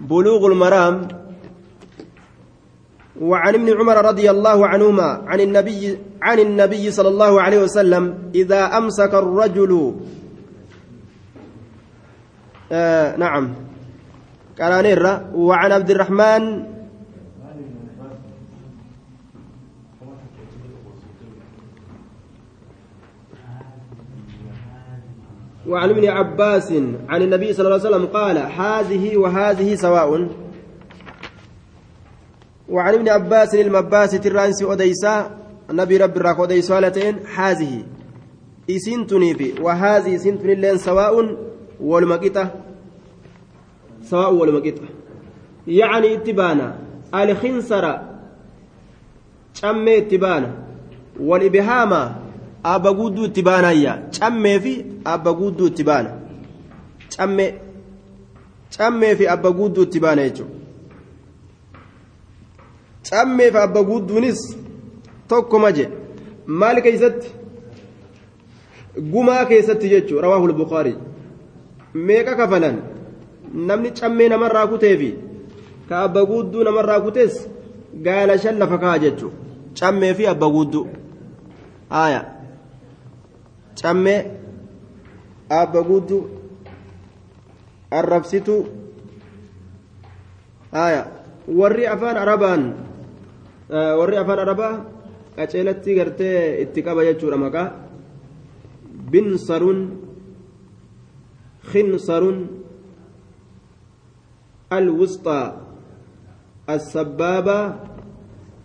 بلوغ المرام وعن ابن عمر رضي الله عنهما عن النبي عن النبي صلى الله عليه وسلم إذا أمسك الرجل آه نعم قال وعن عبد الرحمن وعن ابن عباس عن النبي صلى الله عليه وسلم قال هذه وهذه سواء. وعن ابن عباس المباس ترانس أديسا النبي رب الراك أديسا هذه. إسنتني في وهذه إسنتني لين سواء والمقطة سواء والمقطة يعني اتبانا. الخنصر. شمي اتبانا. والإبهام abba guudduu itti baanayya cammee fi abba guudduu itti baana. Cammee. Cammee fi abba guudduu itti baana jechuudha. Cammee fi abba guudduunis tokkoma je maal keeysatti gumaa keessatti jechuudha rawaahul buqaarii meeqa kafalan namni cammee namarraa kutee fi ka abba guudduu namarraa kutees gaala shan lafa ka'a jechuudha. Cammee fi abba guudduu haaya. Cammee abba guutuu arrabsituu haya warri afaan arabaan warri afaan arabaa qaceelatti gartee itti qaba jechuudha maqaa binsarun khinsarun الوسطى السبابة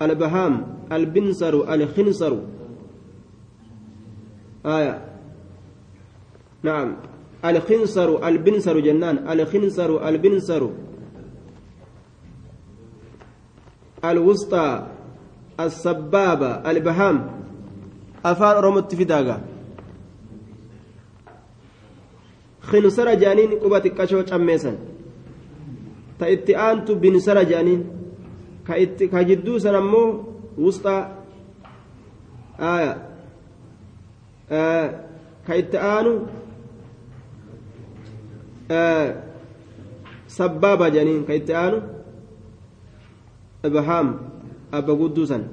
البهام البنصر الخنصر آية. نعم. الخنصر البنصر جنان. الخنصر البنصر. الوسطى السبابة البهام. أفان رمت في داغا خنصر جانين قبة كشو تشميسن تأتي أنت بنصر جانين. كجدو سنمو وسطى. آية. Ka itti aanu sabbaaba jedhaniin ka itti aanu ibahaam abba gudduu san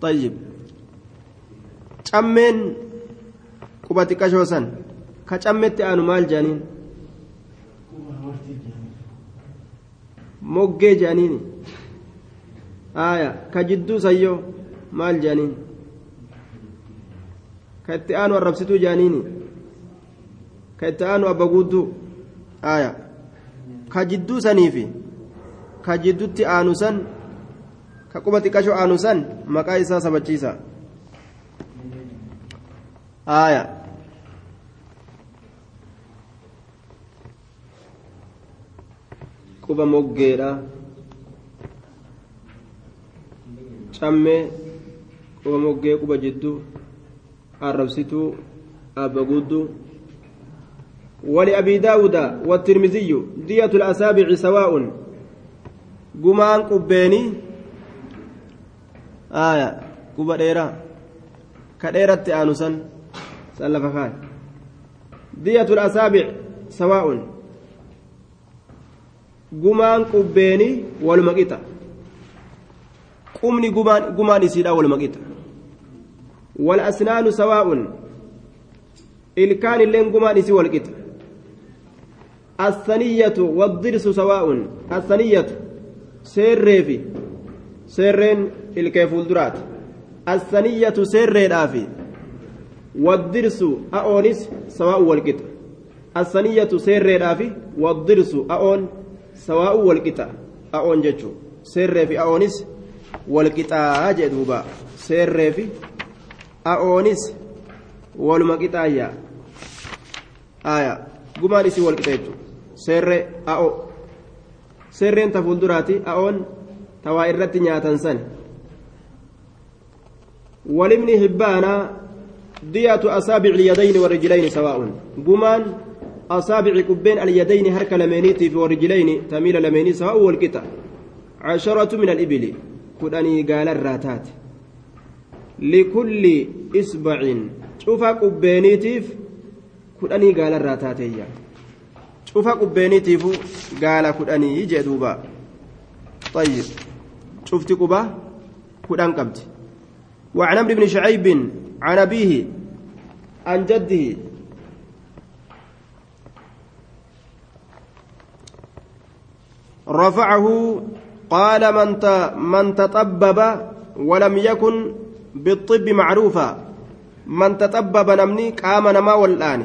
طيب cammeen quba xiqqashoo san ka cammetti aanu maal jedhaniin moggee jedhaniin aya ka jidduu sayyoo maal jedhaniin ka itti aanu abba guudduu aya ka jidduu saniifi ka jiddutti aanu san ka quba xiqqashoo aanu san maqaa isaa sabachiisa aya quba moggeedha cammee quba moggee quba jidduu الربسيتو أبا قدو ولأبي داود والترمذي دية الأسابع سواء قمان قبيني آية قبا ديرا كديرة آنسا سلف خان دية الأسابع سواء قمان قبيني والمقيتة قمني قمان قمان يسيرا والمقيتة والأسنان سواء. إلكان اللين قمان إسي والقط الثنية والضرس سواء. الثنية سير في سيرين إلكيف الدرات الثنية سير رافي والضرس أونس سواء والقط الثنية سير رافي والضرس أون سواء والقط أون جتشو. سير في أونس والقطا جدوبا سير في a'oonis waluma qixaayya. Aya gumaan isii wal qixa jechuudha seerree a'oo seerreen ta fuulduraati a'oon tawaa irratti nyaatan san ولابن هبان دية أصابع اليدين والرجلين سواء قمان أصابع قبين اليدين هرك لمينيتي في والرجلين تميل لميني سواء والقطع عشرة من الإبل كدني قال الراتات likulli isbacin cufa qubbeeniitiif kudhanii gaalarraa taateeyya cufa qubbeeniitiifu gaala kudhanii jee duuba طيب شفت قبة كدان قبت وعن عمرو بن شعيب عن أبيه عن جده رفعه قال من من تطبب ولم يكن بالطب معروفا. من تطبب نمني قام نما والآن.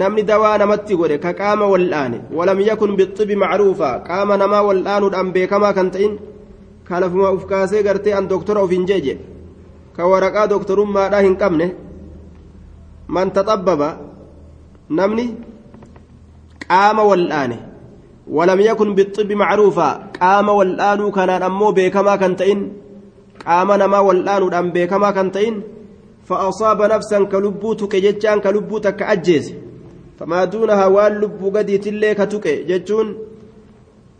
نمني دواء نمتي قولي كقام والآن. ولم يكن بالطب معروفا. قام نما والآن الأم بكما كنتين. كالفما أفكاسي قرتي أن دكتور أو فينجيجي كورقا دكتور ما راهن قمنه من تطبب نمني قام والآن. ولم يكن بالطب معروفا. قام والآن كان أمو بكما كنتين. قام نما والآن الأم بكما كنتين فأصاب نفسا كلبوتك جتان كلبوتك أجيز فما دونها واللب قدي تلي كتك جتون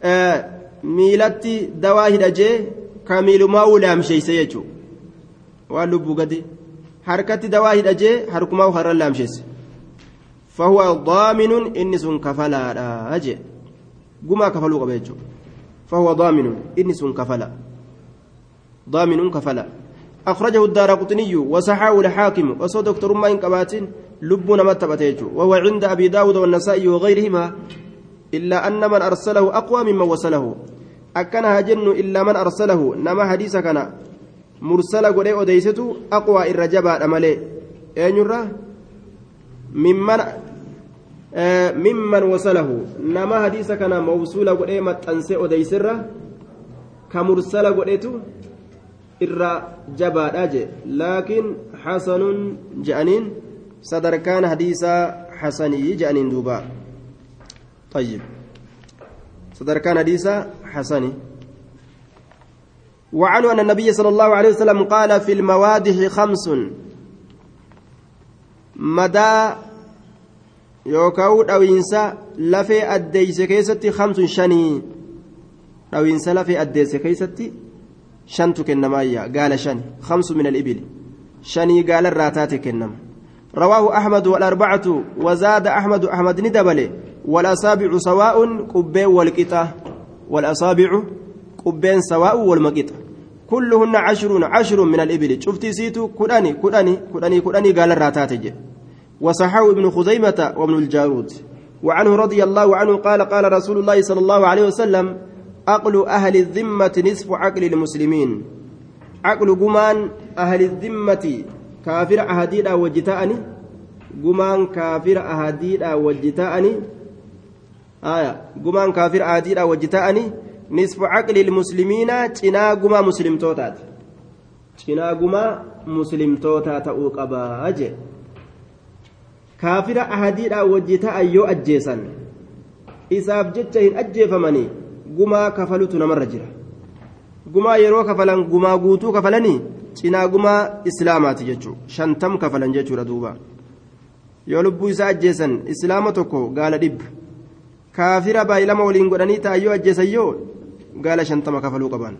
آه ميلتي دواهد أجي كميل ما ولام شيء سيجو واللب قدي حركة دواهد أجي حرك ما وخر اللام شيء فهو ضامن إنس كفلا أجي قما كفلوا قبيجو فهو ضامن إنس كفلا ضامن كفلا. أخرجه الدار قطني وصححه الحاكم وصو دكتور ما إن لبنا ما وهو عند أبي داود والنسائي وغيرهما إلا أن من أرسله أقوى ممن وصله. أكنها جن إلا من أرسله. نما حديث كان مرسل قد أديسته أقوى الرجبة أملي. أين ممن آه ممن وصله. نما حديث كان موصول قد متأنسي أديسره كمرسل قد irra jabaadha je laakiin xasanuun je'aniin sadarkaan hadiisaa xasanii je'aniin duuba طيب sadarkaan hadiisaa xasanii وعنه أن النبي صلى الله عليه وسلم قال في الموادح خمس مدى يوكاو دوينسا لفي أديس كيستي خمس شني دوينسا لفي أديس كيستي shantu kennamaayya gaala shani خمس من الإبل شني قال الراتات كنم رواه أحمد والأربعة وزاد أحمد أحمد ندبل والأصابع سواء قبين والقطة والأصابع قبين سواء والمقطة كلهن عشرون عشر من الإبل شفتي سيتو كداني كداني كداني كداني قال الراتات وصححه ابن خزيمة وابن الجارود وعنه رضي الله عنه قال قال رسول الله صلى الله عليه وسلم عقل أهل الذمة نصف عقل المسلمين. عقل جمان أهل الذمة كافر أهديدا وجتاءني. جمان كافر أهديدا وجتاءني. آية. جمان كافر أهديدا وجتاءني. نصف عقل المسلمين تنا جما مسلم توتات. تنا جما مسلم توتات أوقبا أجي كافر أهديدا وجتاء يو أجيسا isaaf jecha hin ajjeefamanii gumaa kafalutu namarra jira gumaa yeroo kafalan gumaa guutuu kafalanii cinaa gumaa islaamaati jechuudha shantam kafalan jechuudha duuba yoo lubbuu isaa ajjeesan islaama tokko gaala dhibba kaafira baay'ilama waliin godhanii taayyoo ajjeesan yoo gaala shantama kafaluu qaban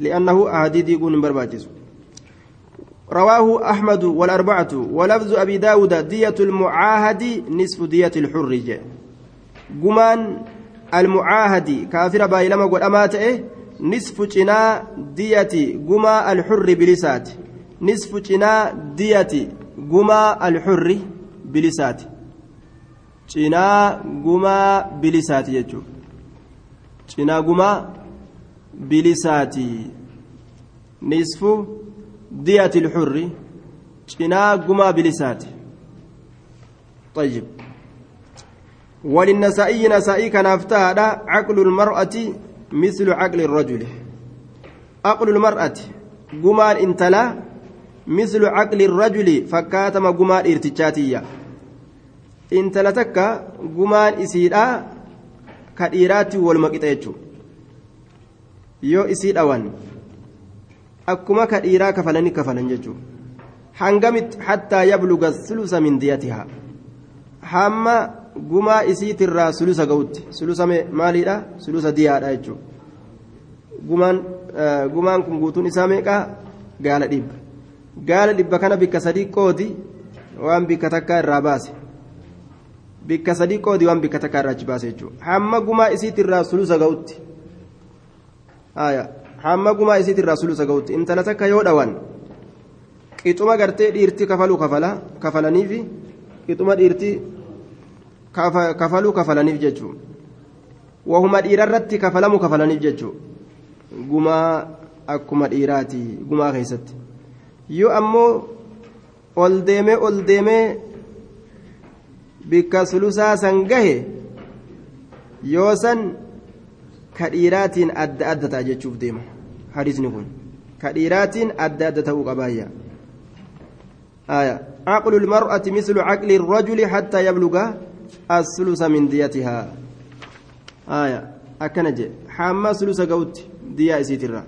li'annahu ahadii diiguun hin barbaachisu رواه أحمد والأربعة ولفظ أبي داود دية المعاهد نصف دية الحر قمان المعاهد كافر بايلما قد أمات إيه؟ نصف جنا ديتي قما الحر بلسات. نصف جنا ديتي قما الحر بلسات. جنا قما بلسات يجو. جنا قما بلسات. نصف دية الحر جنا قما بلسات. طيب. وللنسائي نسائي كان افتادا عقل المرأة مثل عقل الرجل عقل المرأة قمان انتلا مثل عقل الرجل فكاتم قمان ارتجاتية intala takka gumaan isiidha ka dhiiraatti wal maqita jechuudha yoo isii dhawan akkuma ka dhiiraa kafalanii kafalan jechuudha hangamitti hattaa yabluga sulusa min diyatihaa hamma gumaa isiitirraa sulusa ga'utti sulusa maaliidha sulusa diyaadha jechuudha gumaan gumaan kun guutuun isaa meeqaa gaala dhibba gaala dhibba kana bikka sadii qooti waan bikka takkaa irraa baase bikka sadii qoodi waan bikka takka irraa achi baase jechuudha hamma gumaa isiitirraa sulusa ga'utti hamma gumaa isiitirraa sulusa ga'utti intala takka yoo dhawan qixuma gartee dhiirti kafaluu kafalaniifi qixuma dhiirti kafaluu kafalaniif jechuudha wahuma dhiirarratti kafalamu kafalaniif jechuudha gumaa akkuma dhiiraati gumaa keessatti yoo ammoo ol deemee ol deemee. bikka sulusaa san gahe yoo san ka dhiiraatiin adda adda ta'a jechuuf deema hadiisni kun ka dhiiraatiin adda adda ta'uu qabaayya عقل المرأة مثل عقل الرجل حتى يبلغ الثلث من ديتها آية أكنج حما ثلث قوت ديا إسيترا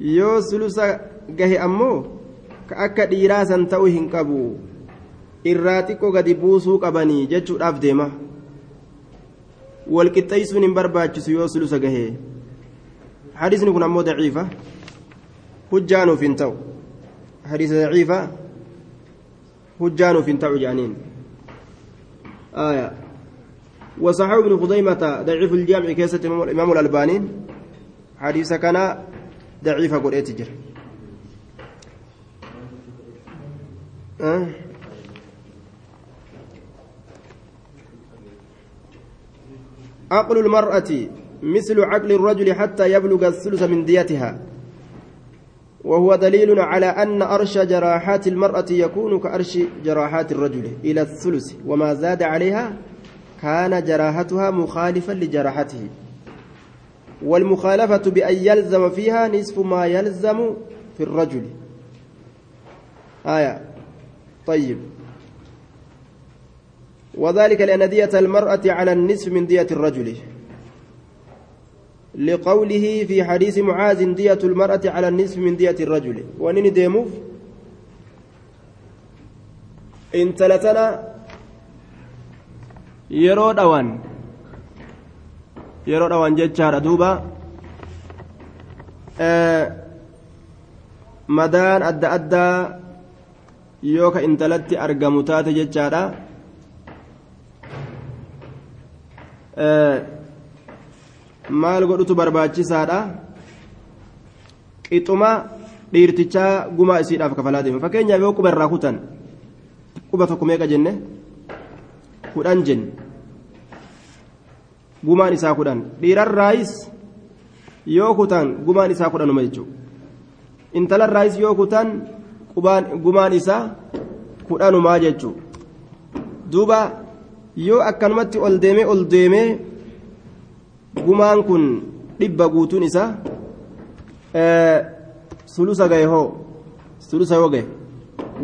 yoo sulusa gahe ammoo ka akka dhiiraa san ta'uu hin qabu irraa xiqqoo gadi buusuu qabanii jechuudhaaf deema walqixxeessuun hin barbaachisu yoo sulusa gahee hadiisni kun ammoo daciifa hujjaanuuf hin ta'u hadiisa daciifa hujjaanuuf hin ta'u jaaniin آية. وصحاب ابن خزيمة ضعيف الجامع كيسة الإمام الألباني. حديث كان ضعيف قرأت تجر أه؟ عقل المرأة مثل عقل الرجل حتى يبلغ الثلث من ديتها. وهو دليل على أن أرش جراحات المرأة يكون كأرش جراحات الرجل إلى الثلث وما زاد عليها كان جراحتها مخالفا لجراحته. والمخالفة بأن يلزم فيها نصف ما يلزم في الرجل. آية. طيب. وذلك لأن دية المرأة على النصف من دية الرجل. لقوله في حديث معاذ دية المرأة على النصف من دية الرجل ونين ديموف إن تلتنا yeroo dhawan yeroo dhawan jechaadha duuba madaan adda addaa yoo ka intalatti argamu taate jechaadha maal godhutu barbaachisaadha qixuma dhiirtichaa gumaa isiidhaaf kafalaa deema fakkeenyaaf yoo quba irraa kutan quba tokko meeqa jenne kudhan jenne gumaan isaa kudhan dhiirarraayis yoo kutan gumaan isaa kudhanuma jechuudha intalarraayis yoo kutan gumaan isaa kudhanumaa jechuudha duuba yoo akkanumatti ol deemee ol deemee gumaan kun dhibba guutuun isaa sulusa gahe hoo sulusa yoo gahe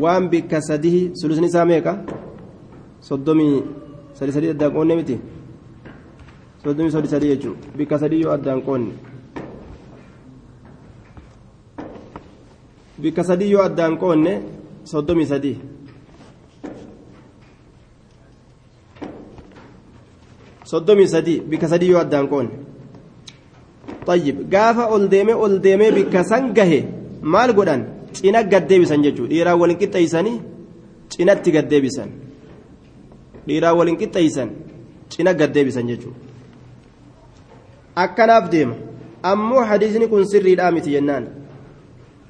waan bikka sadii sulusni isaa meeqa soddomii sadii sadii addaan qoonne miti soddomii sadii sadii jechuudha bikka sadii yoo addaan qoonne bikka sadii yoo addaan qoonne soddomii sadii soddomii sadii bikka sadii yoo addaan qoonne طيب gaafa ol deemee ol deemee bikka san gahe maal godhan cina gaddeebisan jechuudha dhiiraa waliin qixxeessanii cinatti gaddeebisan dhiiraa waliin qixxeessan cina gaddeebisan jechuudha akkanaaf deema ammoo hadiisni kun sirriidhaa miti jennaan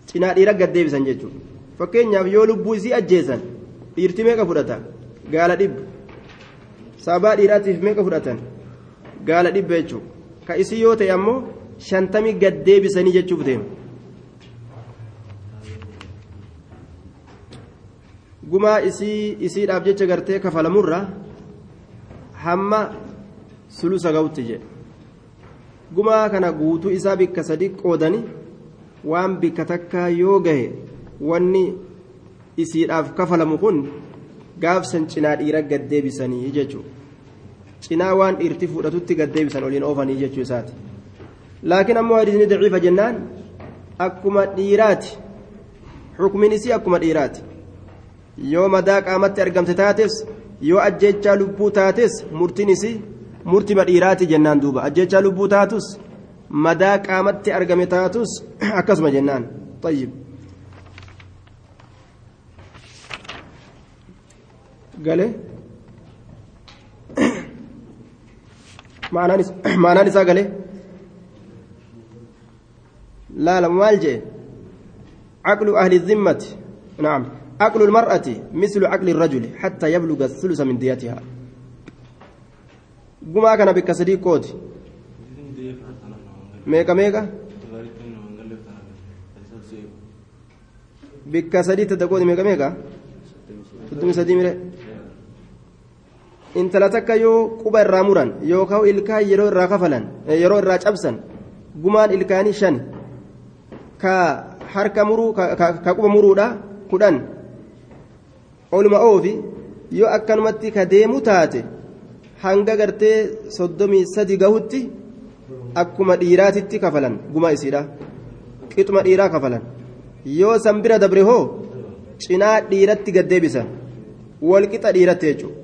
cinaa dhiira gaddeebisan jechuudha fakkeenyaaf yoo lubbuu isii ajjeesan dhiirti meeqa fudhata gaala dhibba sabaa dhiiraatiif meeqa fudhatan? Gaala dhibba jechuudha ka isii yoo ta'e ammoo shantamii gaddeebisanii jechuuf deema. gumaa isii isiidhaaf jecha gartee kafalamurra hamma sulusa ga'utti jedhe. Gumaa kana guutuu isaa bikka sadi qoodani waan bikka takkaa yoo gahe wanni isiidhaaf kafalamu kun gaafsan cinaa dhiira gaddeebisanii jechuudha cinaa waan dhiirti fudhatutti gaddeebisan oliin oofanii jechuu isaati. Laakiin ammoo hadiisni daciifa jennaan akkuma dhiiraati. Xukumin isii akkuma dhiiraati. Yoo madaa qaamatti argamte taates yoo ajjechaa lubbuu taates murtiin isii murtima dhiiraati jennaan duuba. Ajjechaa lubbuu taatus madaa qaamatti argame taatus akkasuma jennaan. Xayyib. Galee maanaan isaa galee laala maal jee? عقل أهل الذمة نعم عقل المرأة مثل عقل الرجل حتى يبلغ الثلث من ديتها قما كان بك صديق كود ميكا ميكا بك صديق تدقود ميكا ميكا تدوم سديمره intala takka yoo quba irraa muran yookaan ilkaan yeroo irraa kafalan yeroo irraa cabsan gumaan ilkaanii shan ka harka muruu ka quba muruudha kudhan. Oluma oofi yoo akkanumatti ka deemu taate hanga gartee soddomii sadi gahutti akkuma dhiiraatitti kafalan gumaa isiidha. Qixuma dhiiraa kafalan. Yoo san bira dabre hoo cinaa dhiiratti gaddeebisan wal qixa dhiiratti jechuudha.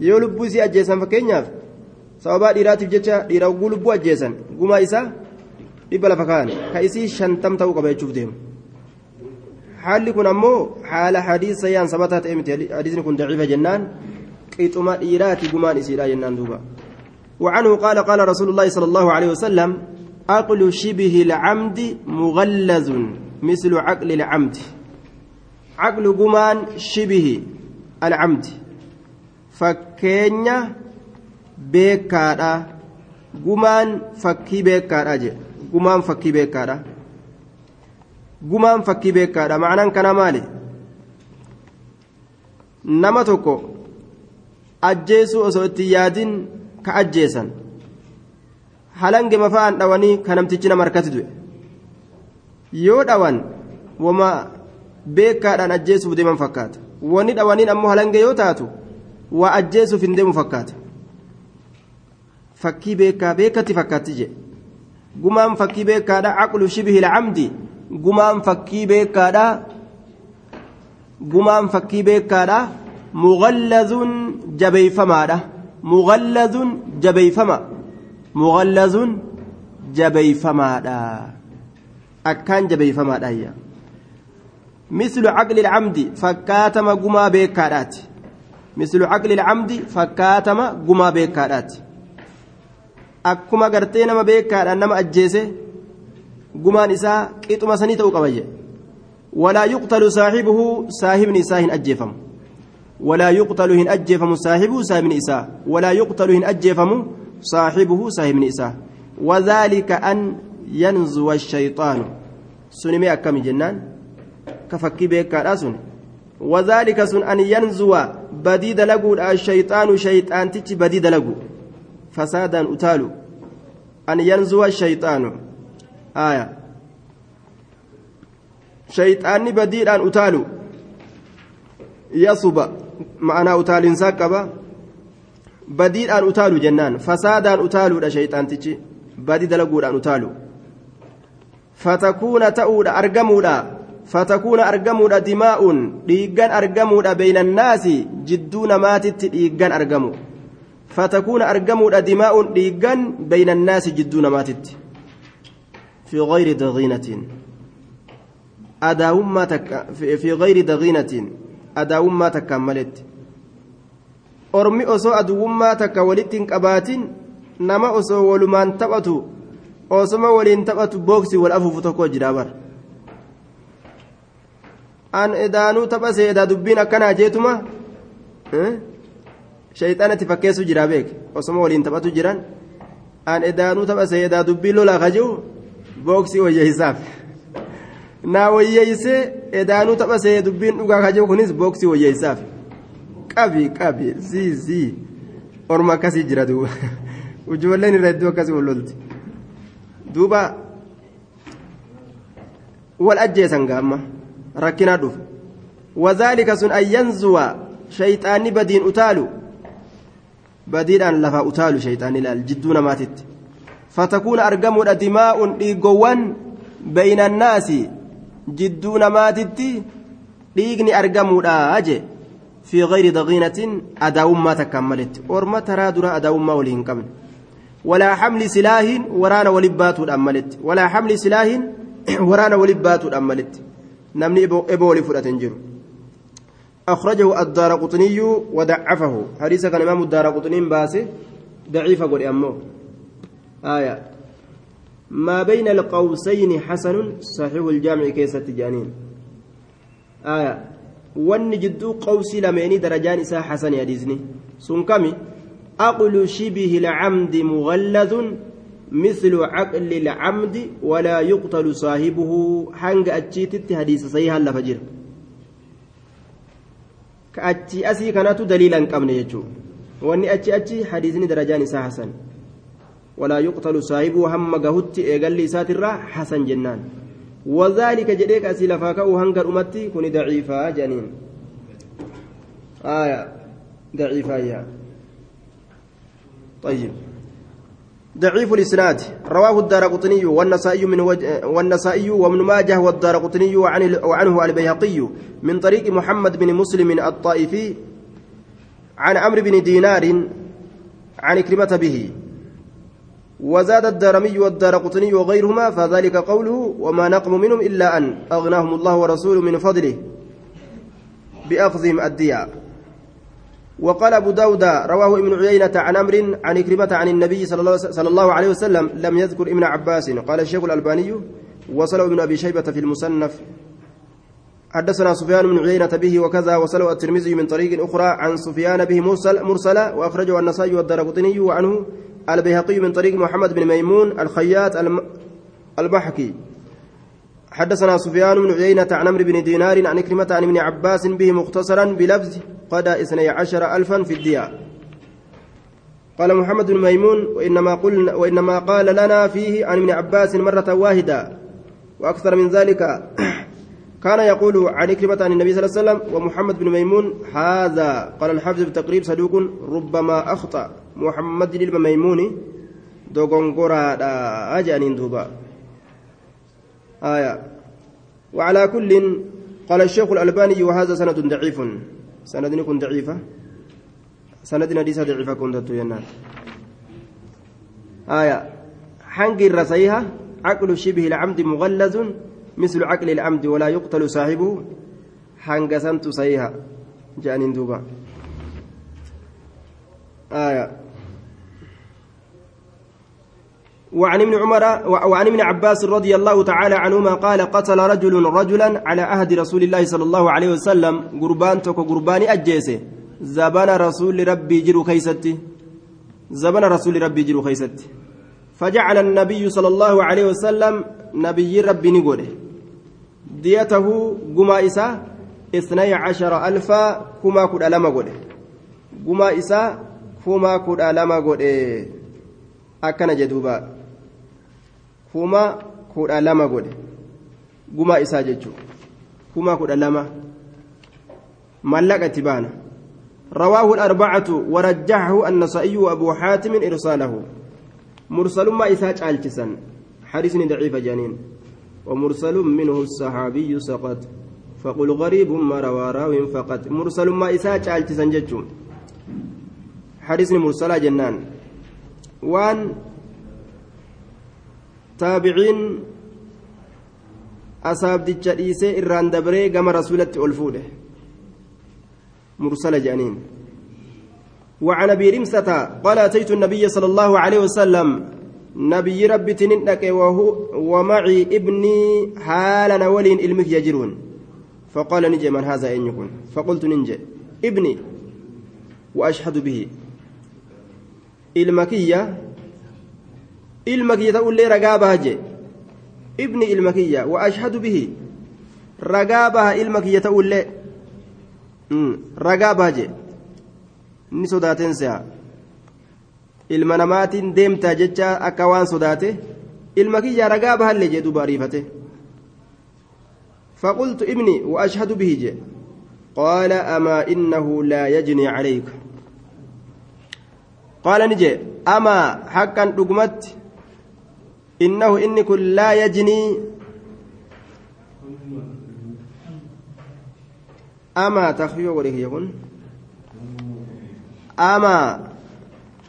Yoo lubbuu isii ajjeesan fakkeenyaaf sababaa dhiiraatiif jecha dhiira oguu lubbuu ajjeesan gumaa isaa dhibba lafa kaa'an ka isii shantam ta'uu qaba jechuuf deemu haalli kun ammoo haala hadiisa yaan sabataa ta'e miti hadiisni kun daciifa jennaan qixuma dhiiraati gumaan isiidha jennaan duuba وعنه قال قال رسول الله صلى الله عليه وسلم عقل شبه العمد مغلظ مثل عقل العمد عقل قمان شبه العمد fakkeenya beekaadha gumaan fakkii beekaadha je gumaan fakkii beekaadha gumaan fakkii beekaadha ma'anaan kana maali nama tokko ajjeesuu osoo itti yaadin ka ajjeesan halange mafa'an dhawanii ka namtichi nama harkatti du'e yoo dhawan wama beekaadhaan ajjeesuuf deeman fakkaata wanni dhawaniin ammoo halange yoo taatu waa ajjeesuuf hin deemu fakkaata fakkii beekaa beekatti fakkaatti je gumaan fakkii beekaadha caqlu shibihi lcamdi gumaan fakkii beekaadha gumaan fakkii beekaadha mughallazun jabeeyfamaadha mughallazun jabeeyfama mughallazun jabeeyfamaadha akkaan jabeeyfamaadha mislu caqli lcamdi fakkaatama gumaa beekaadhaati gumaa beekaadhaati akkuma gartee nama beekaadhaan nama ajjeese gumaan isaa qixuma sanii ta'uu qaba jedhe walaa yuqtalu saaxibuhu saahibni isaa hin ajjeefamu walaa yuqtalu hin ajjeefamu saaxibuhu saahibni isaa walaa yuqtalu hin ajjeefamu saaxibuhu saahibni isaa wadhaalika an yanzuwa ashayxaanu sunimee akkami jennaan ka fakkii beekaadhaa sun وذلك سن أن ينزو بدي دلقو الشيطان شيطان تتي بدي دلقو فسادا أتالو. أن ينزو الشيطان. آية. شيطان بدي أن أتالو. يصب. معنا أتال ساكبا. بدي أن أتالو جنان. فسادا أتالو الشيطان تتي. بدي دلقو أن أتالو. فتكون تؤول أرقمو فتكون أرجمود دماء ديجان أرجمود بين الناس جدون ماتت ديجان أرجمو فتكون أرجمود دماء ديجان بين الناس جدون ماتت في غير ضغينة أداوم تك في غير ضغينة أداوم ما تكملت ormi osoo aduwwummaa takka walitti hin qabaatin nama osoo walumaan taphatu osoma waliin taphatu booksi wal afuufu an edaanuu tapha seedaa dubbiin akkanaa jeetuma shayxaanatti fakkeessu jira beek osoma waliin taphatu jiran an edaanuu tapha seedaa dubbiin lolaa kaji'u booksii wayyeeysaaf naa wayyeeysee edaanuu tapha see dubbiin dhugaa kaji'u kunis booksii wayyeeysaaf qabi qabi zii zii orma akkasii jira duuba ijoolleen irra iddoo akkasii wal lolti duuba wal ajjeesan gaamma rakkinaa dhufe wazaalika sun an yanzuwa shayxaanni badiin utaalu badiidhaan lafaa utaalu shayxaanni ilaal jidduu namaatitti fatakuuna argamuudha dimaa'uun dhiigowwan bayna annaasi jidduu namaatitti dhiigni argamuudha je fi gayri daqiinatin adaawummaa takkaan maletti orma taraa dura adaawummaa walii hin qabne walaa xamli silaahin waraana walii baatuudhaan maletti walaa xamli silaahin walii fudhate hin jiru أخرجه الدار قطني ودعفه حديث كان إمام الدار قطني باسي ضعيف قل أمه آية ما بين القوسين حسن صحيح الجامع كيسة جانين آية jidduu qawsii lameenii darajaan isaa xasani hadiisni sun kami aqlu shibihi lcamdi mughalladun مثل عقل العمد ولا يقتل صاحبه. حنق أتشيتت حديث صحيح لفجر كأتشي أسي كانت دليلا قبل يجو. وأني أتشي أتشي حديثني درجان حسن. ولا يقتل صاحبه هم قهت إيقال لي ساتر حسن جنان. وذلك جديك أسي لفاكه هنقر أمتي كوني ضعيفة جنين. آية. ضعيفة يا. طيب. ضعيف الإسناد. رواه الدار قطني والنسائي من والنسائي وابن ماجه والدار قطني وعن وعنه البيهقي من طريق محمد بن مسلم الطائفي عن عمرو بن دينار عن كلمة به. وزاد الدارمي والدار قطني وغيرهما فذلك قوله وما نقم منهم إلا أن أغناهم الله ورسوله من فضله بأخذهم الديار وقال أبو داود رواه ابن عيينة عن أمر عن كلمة عن النبي صلى الله عليه وسلم لم يذكر ابن عباس. قال الشيخ الألباني وصله ابن أبي شيبة في المصنف. حدثنا سفيان بن عيينة به وكذا وصله الترمذي من طريق أخرى عن سفيان به مرسل مرسلا وأخرجه النسائي والدرقطني وعنه البيهقي من طريق محمد بن ميمون الخياط البحكي. حدثنا سفيان بن عيينة عن عمرو بن دينار عن كلمة عن ابن عباس به مختصرا بلفظ قضى اثني عشر ألفا في الديار. قال محمد بن ميمون وإنما, قلنا وإنما قال لنا فيه عن ابن عباس مرة واحدة وأكثر من ذلك كان يقول عن كلمة عن النبي صلى الله عليه وسلم ومحمد بن ميمون هذا قال الحافظ بالتقريب صدوق ربما أخطأ. محمد بن ميمون دوغونغورا أجانين دوبا. آية. وعلى كل قال الشيخ الألباني وهذا سند ضعيف. سندني كن ضعيفة. سندنا دي ضعيفة كنت ينال آية. حنق الرسيها عقل شبه العمد مغلظ مثل عقل العمد ولا يقتل صاحبه. حنق سنت سيها جانين دوبا. آية. وعن ابن عمر وعن ابن عباس رضي الله تعالى عنهما قال قتل رجل رجلا على عهد رسول الله صلى الله عليه وسلم. قربان توكو قرباني أجيسه زبان رسول ربي جرو خيستي. زبان رسول ربي جرو خيستي. فجعل النبي صلى الله عليه وسلم نبي ربي نقوله. ديته قما إسا اثني عشر ألفا كما كد ألما قوله. قما إسا كما كد ألما قوله. akkana jedhuuba kuma kudha lama godhe. Gumaa isaa jechuudha kuma kudha lama. Mallaqa itti baana رواه الأربعة ورجحه النسائي وأبو حاتم إرساله مرسل ما إساج الجسن حديث ضعيف جانين ومرسل منه الصحابي سقط فقل غريب ما روى راو فقط مرسل ما إساج الجسن جتشم حديث مرسل جنان وان taabiciin asaabdicha dhiisee irraan dabree gama rasuulatti ol fuudhe mursala jedhaniin وعن أبي رمسة قال أتيت النبي صلى الله عليه وسلم. نبي ربي تنندك ومعي ابني حالا ولين علمك يجرون. فقال نجي من هذا إن يكون. فقلت ننجي. ابني. وأشهد به. إلمكية ilma kiyya ta'ullee ragaa baha jee ibni ilma kiyya wa ashhadu bihi ragaa baha ilma kiyya ta'ullee ragaa baha jee ni sodaateen se'a ilma namaatiin deemtaa jecha akka waan sodaate ilma kiyya ragaa bahallee jee duuba ariifate فقلت ابني وأشهد به جي قال أما إنه لا يجني عليك قال نجي أما حقا دقمت إنه إني كن لا يجني أما تخفيف وريه يكون. أما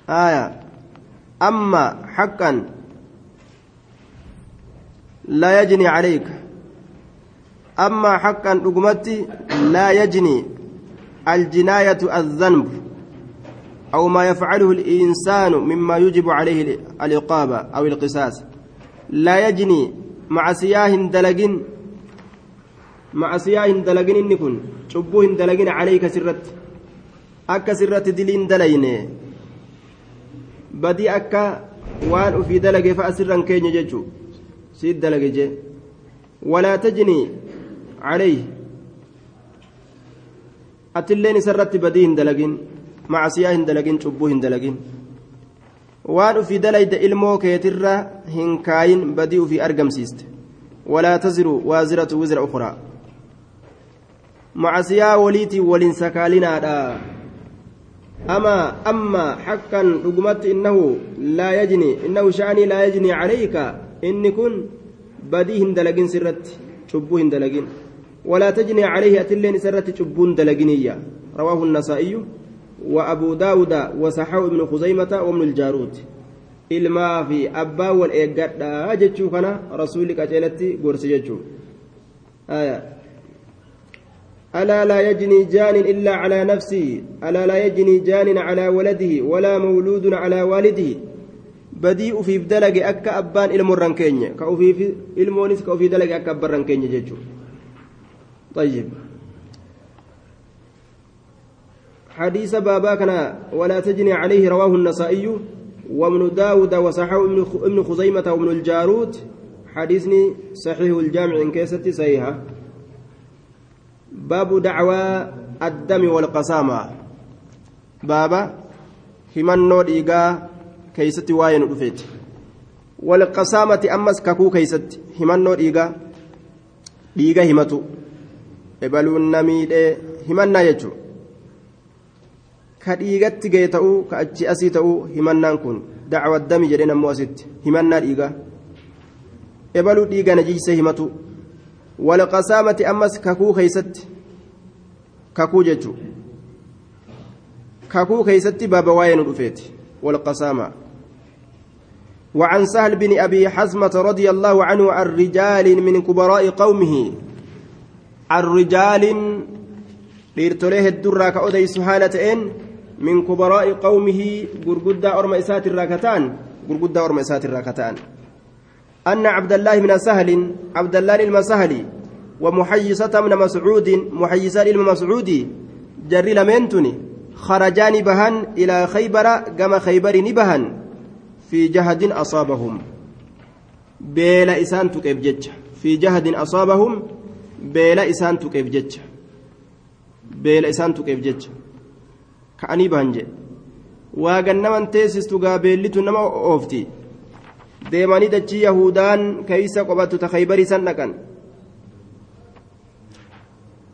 آية. أما حقا لا يجني عليك. أما حقا رقمتي لا يجني. الجناية الذنب أو ما يفعله الإنسان مما يجب عليه العقابة أو القصاص. لا يجني مع سياه دلقين مع سياه دلقين إن كن شبوه دلقين عليك سرت أكا سرت دلين دلين. بدي أكا وان في دلق فأسرا كين يججو سيد دلق جي ولا تجني عليه. أتلين سرت بدي دلقين hin dalagin cubbuu hin dalagin waan ufii dalayda ilmoo keetirra hin kaayin badii ufii argamsiiste walaa taziru waaziratu wizra ukraa macasiyaa waliitii waliin sakaalinaadha أما أما حقا رقمت إنه لا يجني إنه شأني لا يجني عليك إن كن بديهن دلقين سرت شبوهن دلقين ولا تجني عليه أتلين سرت شبون دلقينية رواه النسائي وأبو داود وصحاو ابن خزيمة وابن الجارود. ilmaa fi abbaa wal eeggadhaa jechuu kana rasuulli qaceelatti gorsi jechuu ألا لا يجني جان إلا على نفسه. ألا لا يجني جان على ولده ولا مولود على والده. بديء في بدلق أكا أبان إلمو الرنكيني كأوفي في إلمونيس كأوفي دلق أكا أبان رنكيني جيجو طيب. حديث بابا كان ولا تجني عليه رواه النسائي وابن داود وصححه ابن خزيمة وابن الجارود حديثني صحيح الجامع إن كيست صحيحة باب دعوى الدم والقسامة بابا dhiigaa keeysatti waa'ee nu dhufeeti walqasaamati ammas kakuu keeysatti himannoo dhiigaa dhiiga himatu ebaluun namiidhee himannaa jechuu asii ta'uu himannaan kun dacwa dami jedheen ammoo asitti himannaa dhiigaa ebaluu dhiiga najiise himatu walqasaamati ammas kakuu keeysatti kakuu jechuu kakuu keeysatti baaba waa'ee nu dhufeeti walqasaama وعن سهل بن أبي حزمة رضي الله عنه عن رجال من كبراء قومه عن رجال ليرتليه الدرة كأوديس حالتين من كبراء قومه غرغدا أرم إسات الراكتان غرغدا أرم إسات الراكتان. أن عبد الله بن سهل عبد الله المسهلي ومحيصة من مسعود محيصة المسعودي جري لمنتني خرجان بهن إلى خيبر كما خيبر نبهن في جهد أصابهم. بيلا إسان تكيف في جهد أصابهم بيلا إسان تكيف بيلا إسان تكيف ka'anii bahan jedhe waa gannaman teessistu gaabeellitu nama oofti deemanii dachii yahudaan keeysa qobatu ta khaybarii san dhaqan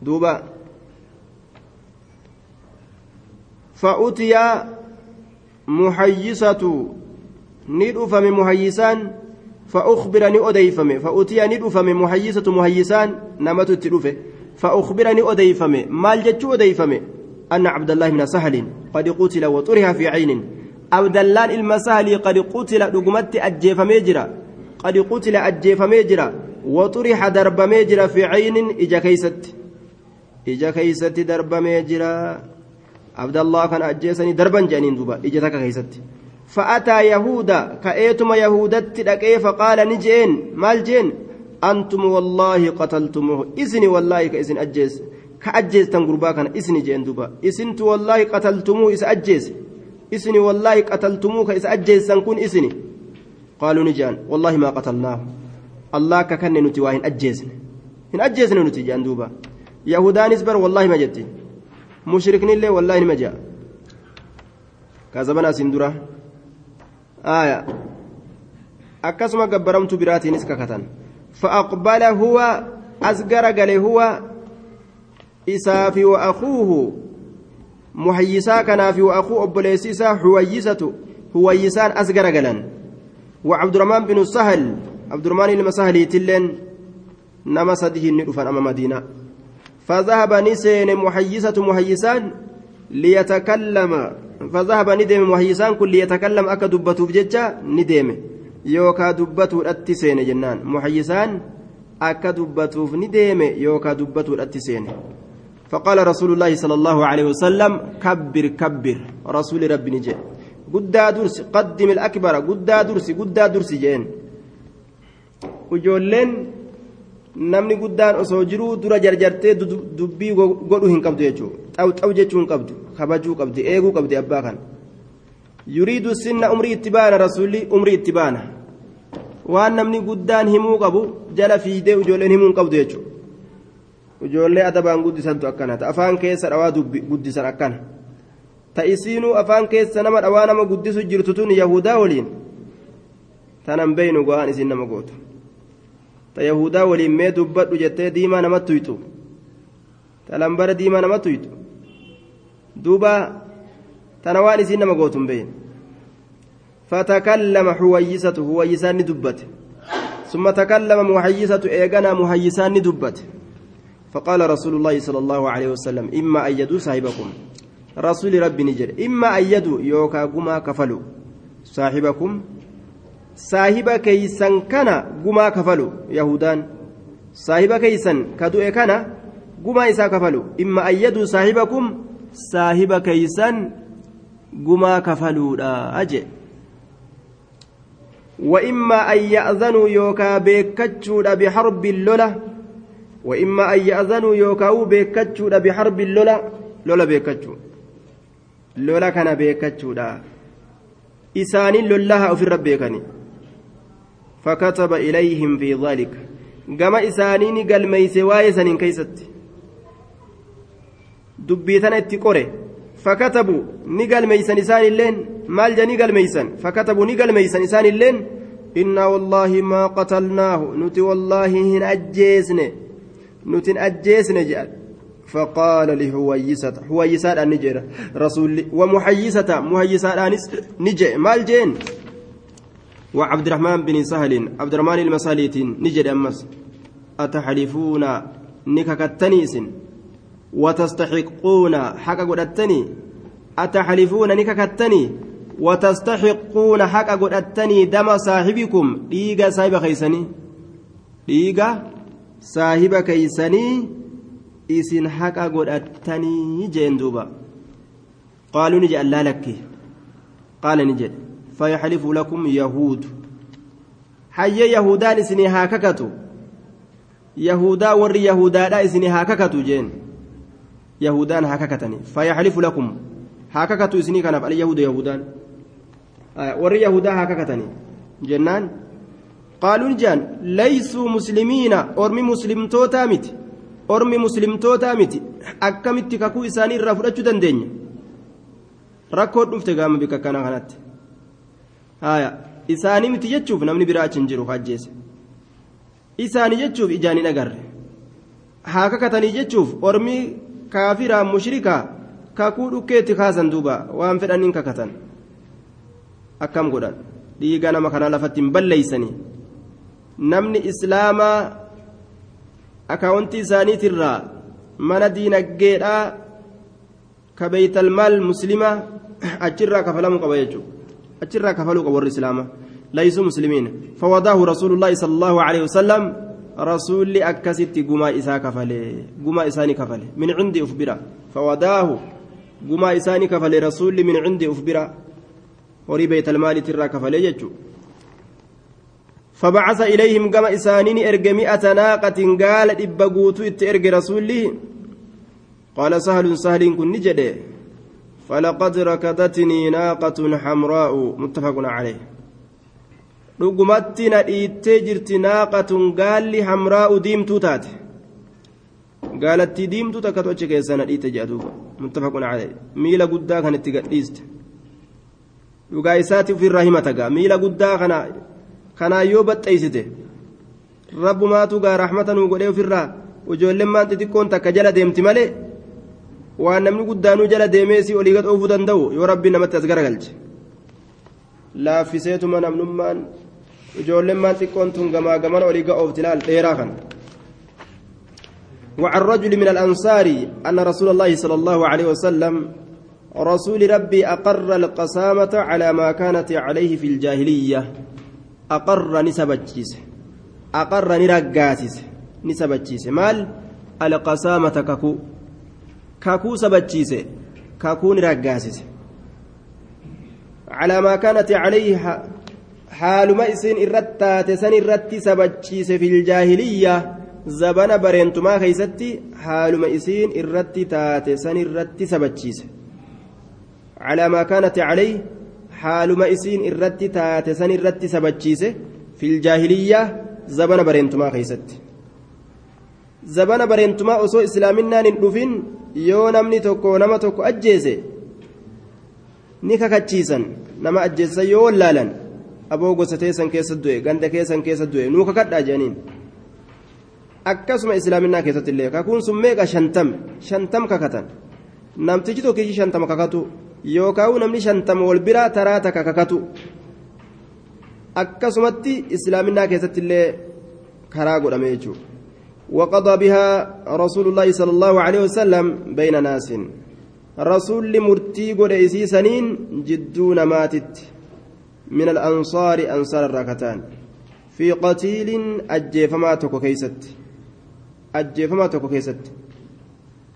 duuba fa'utiya muhayyisatu ni dhufame muhayyisaan فأخبر ني أديفم فأتي ني دفم محيسة محيسان نمت تدفه فأخبر ني أديفم مال جتشو أديفم أن عبد الله بن سهل قد قتل وطرح في عين. عبد الله المسهل قد قتل رقمت أجيف ميجرا. قد قتل أجيف ميجرا وطرح درب ميجرا في عين إجا كيست. إجا كيست درب ميجرا. عبد الله كان أجيسني دربا جانين دوبا. إجا تكا كيست. فأتى يهودا. كأيتم يهودت لكي فقال نجين مال جين أنتم والله قتلتموه. إذن والله كإذن أجيس. Duba isintu wallaahi qataltumuu isa ajjeese isni wallaahi qataltumuu ka isa ajjeessan kun isni qaaluu ni jean wallaahi maa qatalnaahu allah akka kanne nuti waa hin ajjeesne hin ajjeesne nuti jean duuba yahudaanis bar wallaahi ma jetti mushriknillee wallaahi nima jea kaazabana asin dura aya akkasuma gabbaramtu biraatiinis kakatan فأقبل هو أزجر قال هو isaafi wa'akuuhu muhayyisaa kanaafi wa'akuu obboleessi isaa huwayyisatu huwayyisaan as garagalan وعبد الرحمن بن سهل عبد الرحمن المسهلي تلين نما سده ندفن أما مدينة فذهب نسين محيسة محيسان ليتكلم فذهب ندم محيسان كل ليتكلم أكا دبته بججة ندم يوكا دبته الأتسين جنان محيسان أكا دبته ندم يوكا دبته الأتسين فقال رسول الله صلى الله عليه وسلم كبر كبر رسول ربي نجي قدا درس قدم الأكبر قدا درس قدا درس جين وجولين namni guddaan osoo jiruu dura jarjartee dubbii godhuu hin qabdu jechuudha xaw jechuu hin qabdu kabajuu qabdi eeguu qabdi abbaa kan yuriidu sinna umrii itti baana rasuulli umrii itti baana waan namni guddaan himuu qabu jala fiidee ijoolleen himuu hin qabdu jechuudha ijoollee adabaan guddisantu akkana ta afaan keessa dhawaa guddisan akkana ta isiinuu afaan keessa nama dhawaa nama guddisu jirtu tun yahudaa waliin tanan beeynu go'aan isiin nama gootu. ta yahudaa waliin mee dubbadhu jettee diimaa namatti tuyxu ta lambara diimaa namatti tuyxu duuba tana waan isiin nama gootu hin beeyin fatakallama xuwayyisatu huwayyisaan ni dubbate ثم تكلم محيسة إيغانا محيسان ندبت فقال رسول الله صلى الله عليه وسلم إما أن يدوا صاحبكم رسول ربي نجر إما أن يدوا يوكا قما كفلوا صاحبكم saahiba keeysan kana gumaa kafalu yahudaan saahiba keeysan ka du'e kana gumaa isaa kafalu imma ayyaduu saahibakum saahiba keeysan gumaa kafaluudha aje وإما أن يأذنوا يوكا بيكتشود بحرب اللولة وإما أن يأذنوا يوكاو بيكتشود بحرب اللولة لولا بيكتشو لولا كان بيكتشودا إساني لولها أو في ربيكني فكتب إليهم في ذلك كما إسانين قال ميس وايسن كيست دبيتنا اتقره فكتبوا نقل ميسن إسان اللين مال جا نقل ميسن فكتبوا نقل ميسن إسان اللين إنا والله ما قتلناه نتي والله هن أجيسن نتن أجيسن جاء فقال لهويسة هويسة النجرة رسول ومحيسة محيسة نجي مال جين وعبد الرحمن بن سهل عبد الرحمن المساليت نجد أمس أتحلفون نككتنيس وتستحقون حق قدتني أتحلفون نككتني وتستحقون حق قدتني دم صاحبكم ديغا صاحب خيسني ديغا صاحب كيسني إسن حق قدتني جين دوبا قالوا نجي الله لك قال نجد فيحلف لكم يهود حي يهودان اسني هاككتو يهودا ور يهودا اسني هاككتو جين يهودان هاككتني فيحلف لكم هاككتو اسني كان على يهود يهودان آه ور يهودا هاككتني جنان qaaluun jaan laysuu muslimiina ormi muslimtootaa miti ormi muslimtootaa miti akkamitti kakuu isaanii irraa fudhachuu dandeenya? Rakkoon dhufte gaama bika kana kanatti. Haaya isaanii miti jechuuf namni biraa achi jiru hajjeese isaanii jechuuf ijaan ijaanii agarre. Haa kakatanii jechuuf ormi kaafiraa mushrikaa kakuu dhukkeetti kaasan duuba waan fedhaniin kakatan. Akkam godhan? Dhiiga nama kanaa lafatti hin balleeysanii namni islaamaa akaawuntii isaaniitirraa mana diinaggeedhaa ka beeytalmaal muslimaa achirraa kafalamuu qaba jechuudha. أجرى كفلوا قبر الإسلام ليسوا مسلمين فوضاه رسول الله صلى الله عليه وسلم رسول أكست قما إسا كفله قما إساني كفله من عندي أخبره فوضاه قما إساني كفله رسول من عندي أخبره وري بيت المال ترى كفله يجو فبعث إليهم قما إسانين إرق مئة ناقة قال إبقوتو إتئرق رسوله قال سهل سهل كن نجده فلقد ركضتني ناقة حمراء متفق عليه gaalli hamraa'u diimtuu taate gaalattii diimtuu takkatu achi keessa na dhiitte jedha duuba muttafaqun calee miila guddaa kan itti gadhiiste dhugaa isaati ofirraa himata gaa miila guddaa kana kanaan yoo baxxeessite rabbumaatu gaa raaxmata nuu godhee ofirraa ijoolleen maan xixiqqoon takka jala deemti malee waan namni guddaanuu jala deemee si olii gad oofuu danda'u yoo rabbi namatti as garagalche laaffiseetuma namnummaan ijoolleen maan xiqqoon tun gamaa gamana olii ga'oof tilaal dheeraa kana وعن رجل من الأنصار أن رسول الله صلى الله عليه وسلم رسول ربي أقر القسامة على ما كانت عليه في الجاهلية أقر نسبتشيس أقر نرقاتيس نسبتشيس مال القسامة ككو kakuu sabachiise kakuun raggaasise calaa maa kaanat calayhi haaluma isiin irratti taate san irratti sabachiise filjaahiliyyaa zabana bareentumaa keeysatti haaluma isiin irratti taate san irratti sabachiise calaa maa kaanat calayhi haaluma isiin irratti taate san irratti sabachiise filjaahiliyyaa zabana bareentumaa keeysatti zabana bareentumaa osoo islaaminaan hin dhufin yoo namni tokko nama tokko ajjeese ni kakachiisan nama ajjeessan yoo wallaalan aboo gosa teessan keessa du'e ganda keessan keessa du'e nuu kakadhaa jedhaniin akkasuma islaaminaa keessatti illee kakuun sun meeqa shantam shantam kakatan namtichi tokkichi shantama kakatu yookaan namni shantama wal biraa taraa takka kakatu akkasumatti islaaminaa keessatti illee karaa godhame jechuudha. وقضى بها رسول الله صلى الله عليه وسلم بين ناس رسول مرتي قد سنين جدون ماتت من الأنصار أنصار الركتان في قتيل أجيفما تكو كيست أجيفما تكو كيست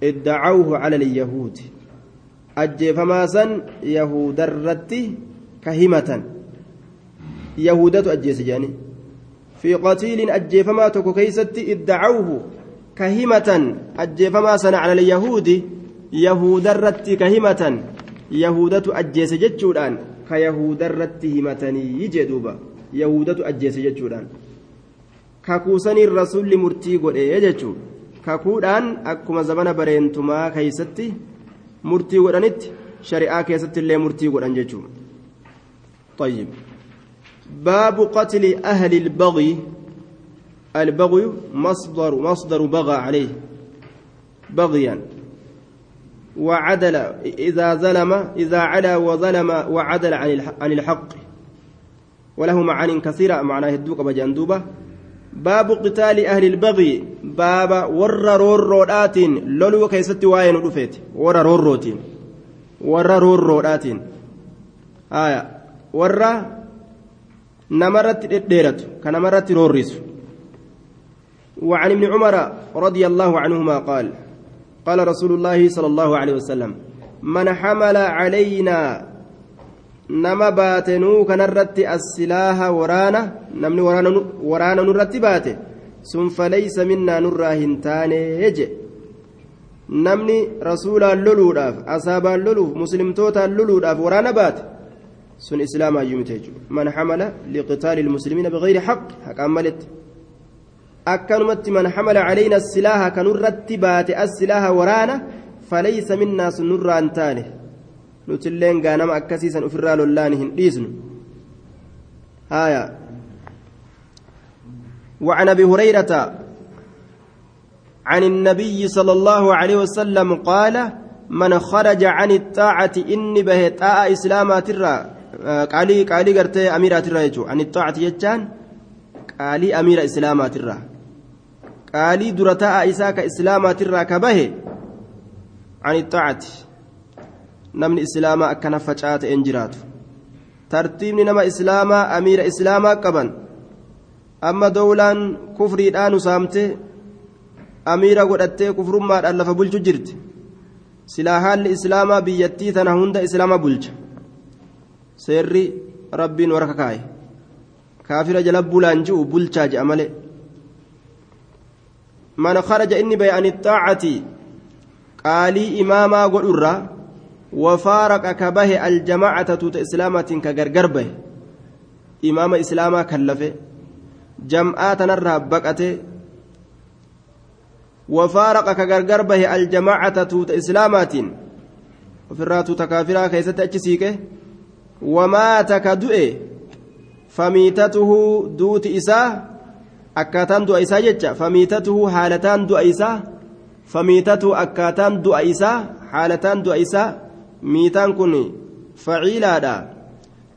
ادعوه على اليهود أجيفما سن يهود الرتي كهمة يهودة أجيس جاني في قتيل أجيفما تكو كيست ادعوه كهمة أجيفما سن على اليهود يهود الرتي كهمة يهودة أجيس جتشودان كيهود الرتي همتني يجدوبا يهودة أجيس جتشودان kakuusanii rasuulli murtii godhe jechuun kakuudhaan akkuma zamana bareentumaa keeysatti murtii godhanitti shari'aa keessatti illee murtii godhan jechuun طيب باب قتل أهل البغي البغي مصدر مصدر بغى عليه بغيا وعدل إذا ظلم إذا علا وظلم وعدل عن الحق وله معان كثيرة معناه الدوق بجندوبة باب قتال أهل البغي باب ور رورات لولو كيست واين رفيت ور روروت ور رورات آية ور نمرت ديرت كنمرت رورس وعن ابن عمر رضي الله عنهما قال قال رسول الله صلى الله عليه وسلم من حمل علينا nama baate nuu kanarratti assilaaha waraana namni waraana nurratti baate sun falaysa minnaa nurraa hin taane je namni rasuulaan loluudhaaf asaabaan loluuf muslimtootaan loluudhaaf waraana baate sun islaamaayyuu mite jechuudha man hamala liqitaali ilmuslimiina bigayri haq haqaan maletti akkanumatti man hamala calayna assilaaha kanurratti baate assilaaha waraana falaysa minnaa sun nurraa hin taane nutilleen gaanama akkasiisan ofirraa lollaan hin dhiisnu. Haya وعن أبي هريرة عن النبي صلى الله عليه وسلم قال من خرج عن الطاعة إني به طاعة إسلامات الرا قالي قالي أميرات الرا يجو. عن الطاعة يجان؟ قالي أمير إسلامات الرا قالي درتاء إساك إسلامات الرا كبه. عن الطاعة. Namni islaamaa akkana facaa ta'een jiraatu. Tartiibni nama islaamaa amiira islaamaa qaban amma dowlaan kufriidhaan usaamte amiira godhattee kufrummaadhaan lafa bulchu jirti. Silaa haalli islaamaa biyyattii tana hunda islaama bulcha. Seerri rabbiin warra kaa'e kaafira jala bulaan ji'u bulchaa je'a malee. Man kharaja inni baye ani xaacati qaalii imaamaa godhurraa وفارق كبه الجماعة توت إسلامة كغرغر به. إمام إسلاما كلفه. جمعات نرى بقته. وفارق كغرغر به الجماعة توت إسلامات وفرات تكافرا كيست أجسيكه ومات كدؤه فميتته دوت إساه akkaataan du'a isaa jecha famiitatuhu haalataan du'a isaa famiitatu akkaataan du'a isaa haalataan du'a isaa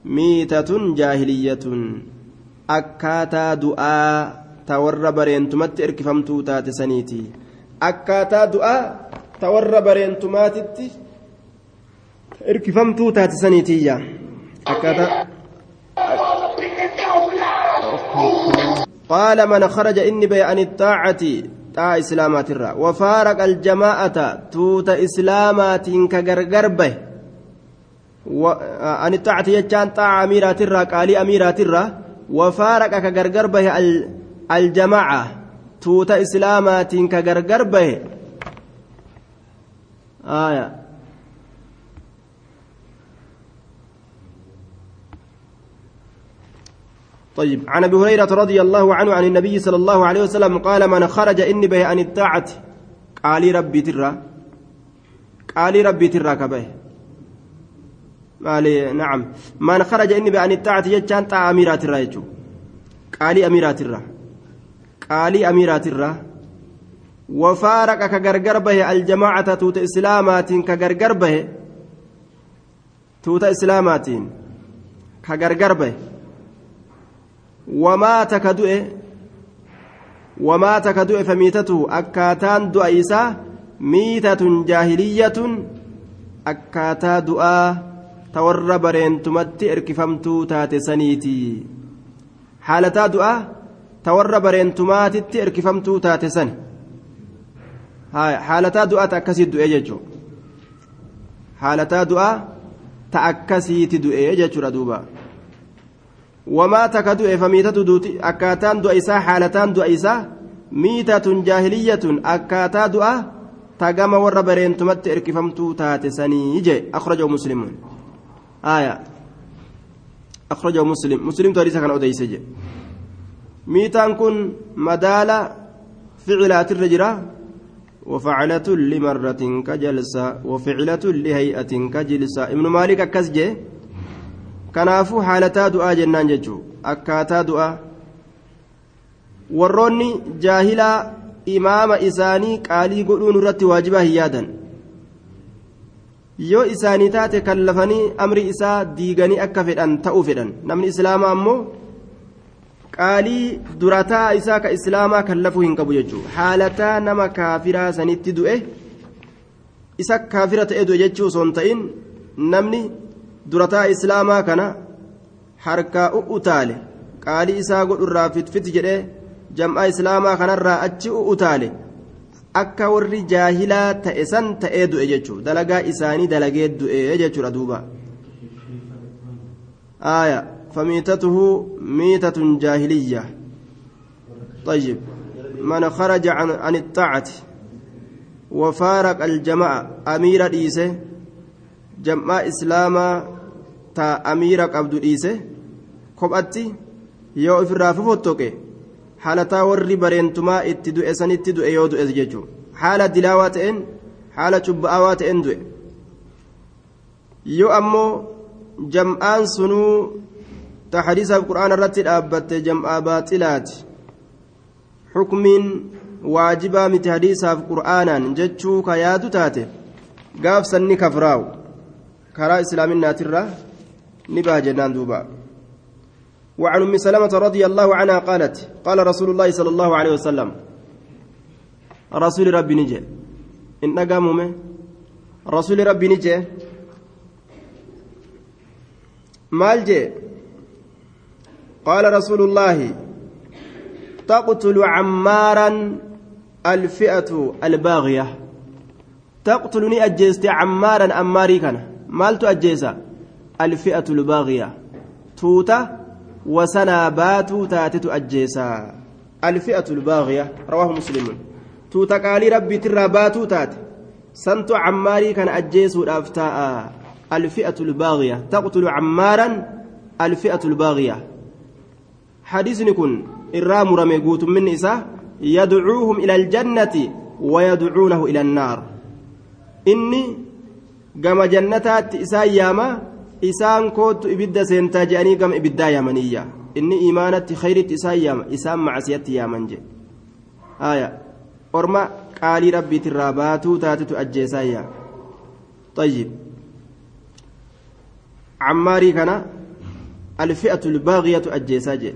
miitatun jaahiliyyatun akkaataa du'aa ta warra bareentumatti erkifamtuu taate saniiti akkaataa du'aa ta warra bareentumaatitti erkifamtuu taate saniitiyya akkaataa قال من خرج إني بي عن الطاعة xaa islaamaatirraa wafaaraqa aljamaa'ata tuuta islaamaatiin ka gargar bahe ani xaacati jechaan xaa amiiraatirraa qaalii amiiraatirraa wafaaraqa ka gargar bahe aljamaaca tuuta islaamaatiin ka gargar bahe طيب. عن أبي هريرة رضي الله عنه عن النبي صلى الله عليه وسلم قال من خرج إني به عن الطاعة. قال ربي ترى. قال ربي ترى كبه. مالي نعم. من خرج إني به عن الطاعة يجان طاعة اميرات الرايجو قال اميرات الرا قال اميرات الرا وفارق كغرغر به الجماعة توت اسلامات كغرغر به. توت اسلامات كغرغر به. Wamaata ka du'e wamaata ka du'e famiitatu akkaataan du'a isaa miitatun jaahiliyyatun akkaataa du'aa ta warra bareentumatti erkifamtuu taate saniiti haalataa du'aa ta warra bareentumaatitti erkifamtuu taate sani haalataa du'aa ta akkasiit du'e jechuudha haalataa du'aa ta akkasiiti du'e jechuudha duuba. wamaata ka du'e famiitatu duuti akkaataan du'a isaa haalataan du'a isaa miitatun jaahiliyyatun akkaataa du'a tagama warra bareentumatti erkifamtuu taate sanii je akhrajahu muslimuun aya akhrajahu muslim muslimtu hadiisa kana odeyse je miitaan kun madaala ficilaatirra jira وفعلة لمرة كجلسة وفعلة لهيئة كجلسة ابن مالك أكسجه kanaafuu haalataa du'aa jennaan jechuun akkaataa du'aa warroonni jaahilaa imaama isaanii qaalii godhuun irratti waajibaa hin yaadan yoo isaanii taate kallafanii amri isaa diiganii akka fedhan ta'uu fedhan namni islaamaa ammoo qaalii durataa isaa ka islaamaa kallafuu hin qabu jechuudha haalataa nama kaafiraa sanitti du'e isa kaafira ta'e du'e jechuu osoo hin ta'in namni. Durataa islaamaa kana harkaa u'utaale qaalii isaa godhurraa fitfit jedhee jam'aa islaamaa kanarraa achi u'utaale akka warri jaahilaa ta'e san ta'ee du'e jechuudha dalagaa isaanii dalagee du'e jechuudha duuba aaya famiitatuhu miitatun jaahiliyya طيب من خرج عن, عن الطاعة وفارق الجماعة أمير ديسه jam'aa islaamaa ta amiira qabdu dhiise kophatti yoo ofirraa fofottoqe haalataa warri bareentumaa itti du'e sanitti du'e yoo du'e jechuudha haala dilaawaa ta'een haala cubba'aawaa ta'een du'e. Yoo ammoo jam'aan sunuu ta hadiisaaf qura'aana irratti dhaabbatte jam'aa baaxilaati. Xukmiin waajibaa miti hadiisaaf qura'aanaan jechuu ka yaadu taate gaafsanni kafraawu كرا إسلامنا ترى نباه جنان دوبا وعن أم سلمة رضي الله عنها قالت قال رسول الله صلى الله عليه وسلم رسول ربي نجي. إن قاموا رسول ربي نجي. مال جي. قال رسول الله تقتل عمارا الفئة الباغية. تقتلني أجيست عمارا أماري كان. Maaltu ajjeesa alfi'atu lbaagiya tuuta wasanaa baatuu taatetu ajjeesa alfi'atu lbaagiya rawaahu muslimun tuuta qaalii rabbiitirraa baatuu taate santu cammaarii kana ajjeesuudhaaf taa'a alfi'atu lbaagiya taqtulu cammaaran alfi'atu lbaagiya hadiisni kun irraa murame guutumminni isaa yadcuuhum ila aljannati wayadcuunahu ila annaar inni gama jannataatti isaan yaama isaan koottu ibidda seentaa je'anii gama ibiddaa yaamaniyya inni imaanatti khayritti isaan yaama isaan macasiyatti yaaman je haya orma qaalii rabbiitirraa baatuu taatetu ajjeesaa yaa طيب عماري كان الفئة الباغية أجيساجي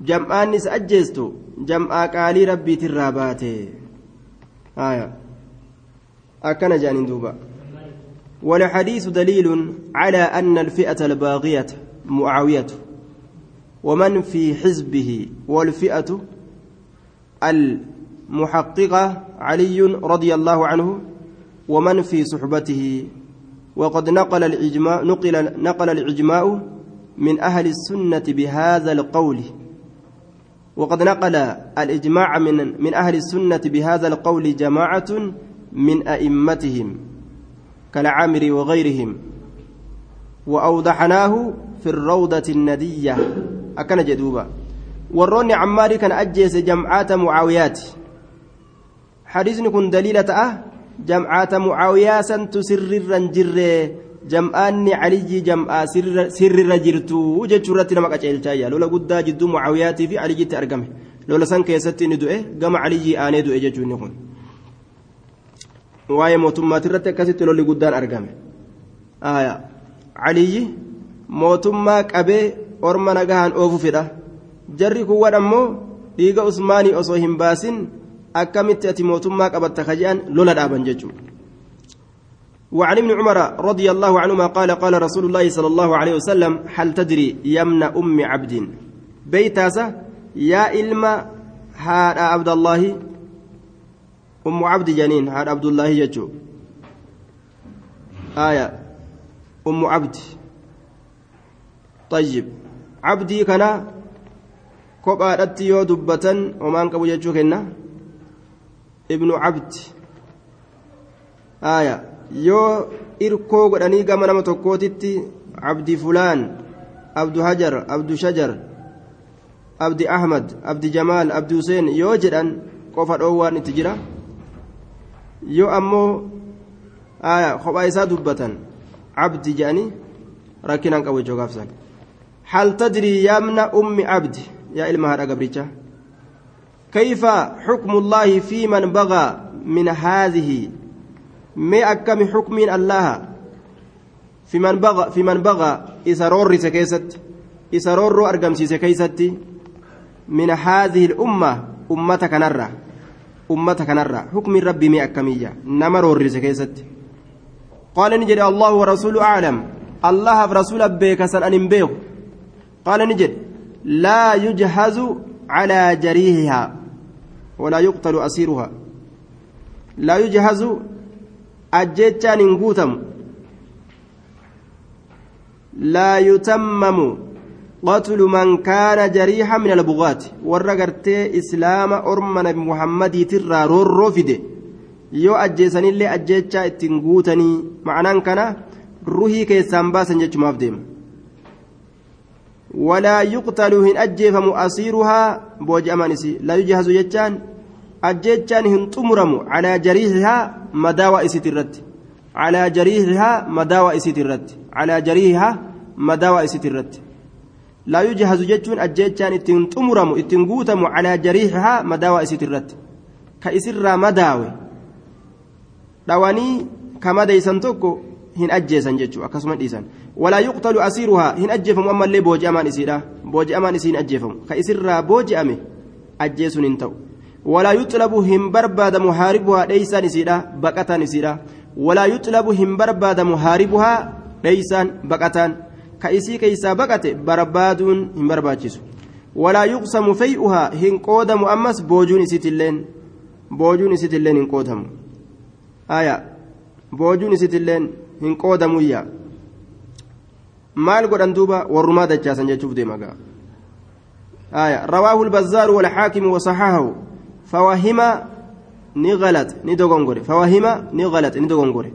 جمعان نس أجيستو جمع قالي ربي تراباتي آية أكن جانين دوبا. والحديث دليل على أن الفئة الباغية معاوية ومن في حزبه والفئة المحققة علي رضي الله عنه ومن في صحبته. وقد نقل الإجماع نقل نقل الإجماع من أهل السنة بهذا القول. وقد نقل الإجماع من من أهل السنة بهذا القول جماعة من أئمتهم كالعامر وغيرهم وأوضحناه في الروضة الندية أكن جدوبا وروني عماري كان أجيس جمعات معاويات حديث كن دليلة أه جمعات معاوية سنت سر الرنجر jam'aa sirrirra jirtu jechuu irratti nama qaceelchaayya lola guddaa jidduu mucaawiyaatii fi aliyyitti argame lola san keessatti inni du'e gama aliyyii aanee du'e jechuu inni kun waa'ee mootummaati irratti akkasitti lolli guddaan argame aliyyi mootummaa qabee orma nagahaan oofu fedha jarri kuwwan ammoo dhiiga usmaanii osoo hin baasin akkamitti ati mootummaa qabatta ka je'an lola dhaaban jechuudha. وعن ابن عمر رضي الله عنهما قال قال رسول الله صلى الله عليه وسلم هل تدري يمن أم عبد بيتاسة يا إلما أم عبد جنين هذا عبد الله يجو آية أم عبد طيب عبدي كان kophaadhatti yoo dubbatan homaan qabu jechuu kenna ibnu cabdi aya yoo irkoo godhanii gama nama tokkootitti abdi fulaan abdu hajar abdu shajar abdi ahmad abdi jamaal abdi huseen yoo jedhan qofa dhoowwaan itti jira yoo ammoo kophaa isaa dubbatan abdi jedhanii rakkinaan qabu jechuu gaafsan hal tadrii yaamna ummi abdi yaa ilma haadha gabricha كيف حكم الله في من بغى من هذه mee akkami xukmiin allaha fi man baga isa roorrise keessatti isa roorroo argamsiise keeysatti min haadhihi lumma ummata kanarra nama roorrise keessatti qaala ni jedhe allahu warasuulu aclam allahaaf rasula beekasan an hin beeku qaala ni jedhe laa yujhazu calaa jariihihaa walaa yuqtalu asiiruhaa laa yujhazu ajjechaan hin guutamu laa yutammamu man kaana jariixa min albugaati warra gartee islaama orma nabi muhammadiitirraa roorroo fide. Yoo ajjeesanillee ajjechaa ittiin guutanii ma'anaan kana ruhii keessaan baasan jechumaaf deema. Walaa yuqtalu hin ajjeefamu asiiruhaa booji'amaan isii laa yujhazu jechaan ajjechaan hin xumuramu calaa jariihihaa madaawaa isiiti irratti calaa jariihihaa madaawaa isiiti irratti calaa jariihihaa madaawaa irratti laa yujhazu jechuun ajjechaan ittiin xumuramu ittiin guutamu calaa jariihihaa madaawaa isiiti irratti ka isirraa madaawe dhawanii ka madeysan tokko hin ajjeesan jechuu akkasuma dhiisan walaa yuqtalu asiiruhaa hin ajjeefamu ammallee booji'amaan isiidha booji'amaan isii hin ajjeefamu ka isirraa booji'ame ajjeesuun hin ta'u ولا يطلب هم برباد محاربها ليسان إسيرا بقتان إسيرا ولا يطلب هم برباد محاربها ليسان بقتان كإسي كيسا بقت بربادون هم برباجس ولا يقسم فيئها هن قودم أمس بوجون إسيتلين. بوجون إسيتلين هن قودم. آية. بوجون إسيتلين هن قودم ويا. maal godhan duuba warrumaa dachaasan jechuuf deemagaa آية. رواه البزار والحاكم وصححه. فوهم نغلط ندغونغوري فوهم نغلط ندغونغوري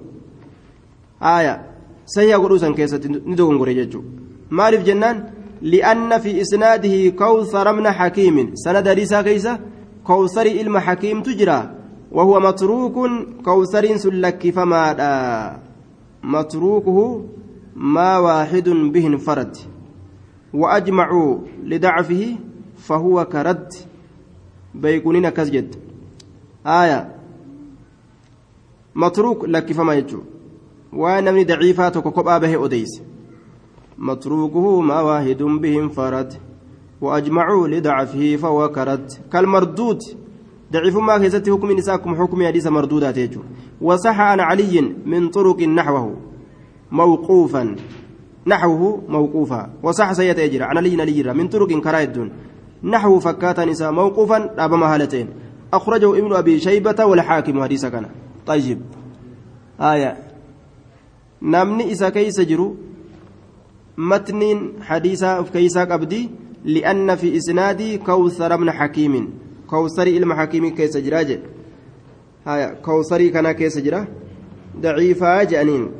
آية. سيا قروسا كيسة ندغونغوري ججو مالف جنان لأن في إسناده كوثر من حكيم سند ريسا كيسة كوثر إلم حكيم تجرى وهو متروك كوثر سلك فما متروكه ما واحد به انفرد وأجمعوا لضعفه فهو كرد بيكونين كزجد آية متروك لك فما يجو وأنا من ضعيفات وكوكب به أديس متروكه ما واحد به انفرد وأجمعوا لضعفه فهو كرد كالمردود ضعيف ما كيست حكم نساكم حكم حديث مردودات يجو وصح عن علي من طرق نحوه موقوفا نحوه موقوفا وصح سيد أجر عن علي نليرا من طرق كرايدون نحو فكاتا نساء موقوفا أبما هالتين أخرجه ابن أبي شيبة والحاكم حديث كان طيب آية نمني إسا كيس جرو متن حديثا في كيسا قبدي لأن في إسنادي كوثر بن حكيم كوثري إلما حكيم كيس جراجه هايا كوثري كان كيس جرا ضعيفا جانين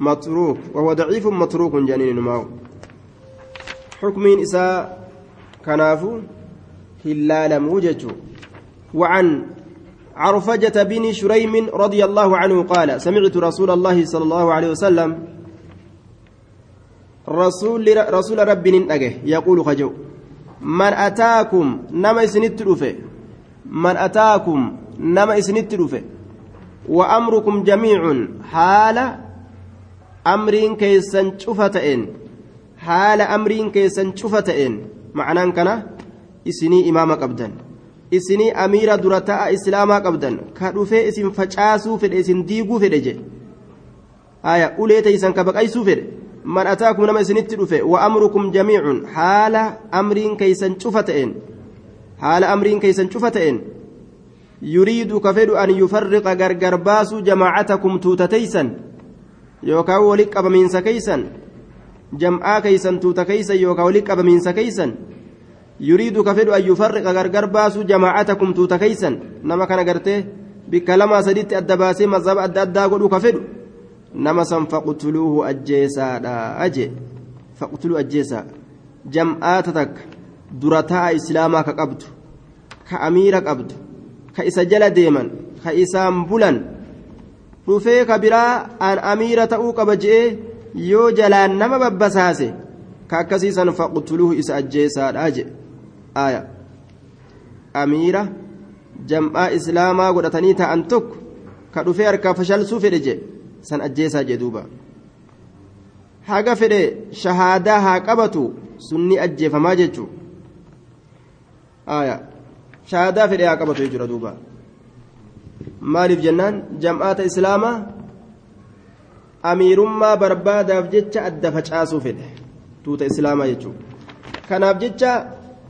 متروك وهو ضعيف متروك جانين معه حكمين إساء كنافو هلال موجج وعن عرفجة بن شريم رضي الله عنه قال سمعت رسول الله صلى الله عليه وسلم رسول رسول رب ننأجه يقول خجو من أتاكم نما إسنت من أتاكم نما إسنت وأمركم جميع حال أمر كيسن شفتئن حال أمر كيسن شفتئن. معناه كنا إسني إمام قبدا isinii amiira dura ta'a islaamaa qabdan ka dhufee isin facaasuu fedhe isin diiguu fedhe je aya ulee teeysan ka baqaysuu fedhe man ataakum nama isinitti dhufe wa amrukum jamiicun haala amriin keeysan cufa ta'een haala amriin keeysan cufa ta'een yuriidu ka fedhu an yufarriqa gargar baasuu jamaacatakum tuuta teeysan yookaan wali qabamiinsa jam'aa keeysan tuuta keeysan yookaan wali qabamiinsa yuriidu ka fedhu an yufarriqa gargar baasu jamaacatakum tuuta keeysan nama kana gartee bikka lamaa saditti adda baasee mazhaba adda addaa godhu ka fedhu nama san faqtuluuhu ajjeesaadha aje faqtuluu ajjeesaa jam'aata takka dura ta'a islaamaa ka qabdu ka amiira qabdu ka isa jala deeman ka isaan bulan dhufee ka biraa aan amiira ta'uu qaba je'ee yoo jalaan nama babbasaase ka akkasiisan faqtuluuhu isa ajjeesaadha aje aya. Amiira jam'aa islaamaa godhatanii ta'an tokko ka dhufee harkaa fashalsuu fedhe jedhe san ajjeesaa jedhe duuba. Haga fedhe shahaadaa haa qabatu sunni ajjeefamaa jechuu aya. Shahaadaa fedhe haa qabatu jechuudha duuba. Maaliif jennaan? Jam'aata islaamaa amiirummaa barbaadaaf jecha adda facaasuu fedhe tuuta islaamaa jechuudha. Kanaaf jecha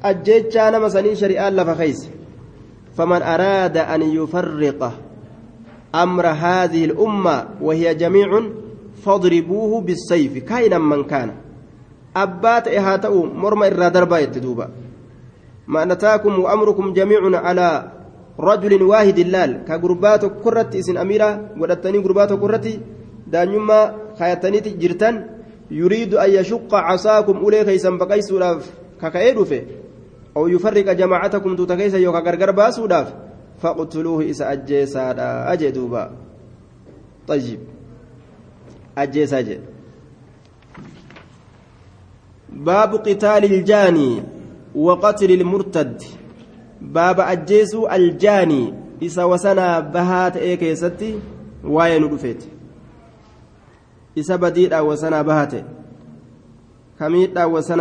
ajjechaa nama sanii shari'aan lafa keeyse faman araada an yufarriqa amra haadihi الأمة وهي جميع فاضربوه بالسيف. كائنا من كان. أبات إهاتأو مرمى إرى دربا يتدوبا ما نتاكم وأمركم جميع على رجل واحد اللال. كقربات كرتي إسن أميرة ودتني قربات كرتي دانيما خياتني جرتان يريد أن يشق عصاكم أولي خيسا بقيسوا ككايدو في أو يفرق جماعتكم تتكيس يوكا غرغر باسوداف إسا أجيسا طيب. أجيسا أجي. باب قتال الجاني وقتل المرتد. باب الجاني. إسا وسنا بهات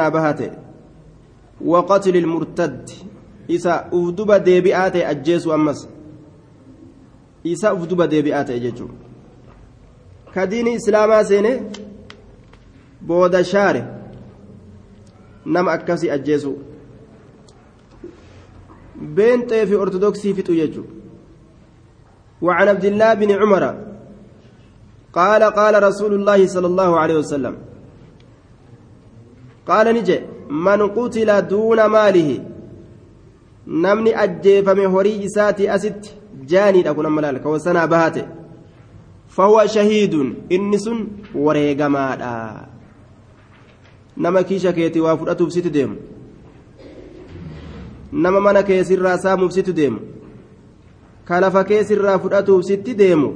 بهات وقتل المرتد. إسا أفدب ديبئات أجيس أمس. إسا أفدب ديبئات أجيجو كدين إسلاما سيني بودا شاري. نم أكسي أجيسو. بين في أرثوذكسي في تيجو وعن عبد الله بن عمر قال قال رسول الله صلى الله عليه وسلم. قال نجي. man qutila duuna maalihi? Namni ajjeefame horii isaati asitti jaaniidha kun amma laal kawasanaa bahate fahuwa shahiidun inni sun wareegamaadha nama kiisha keetii waa fudhatuuf situ deemu. Nama mana keessirraa saamuuf situ deemu. Kalafa keessirraa fudhatuuf sitti deemu.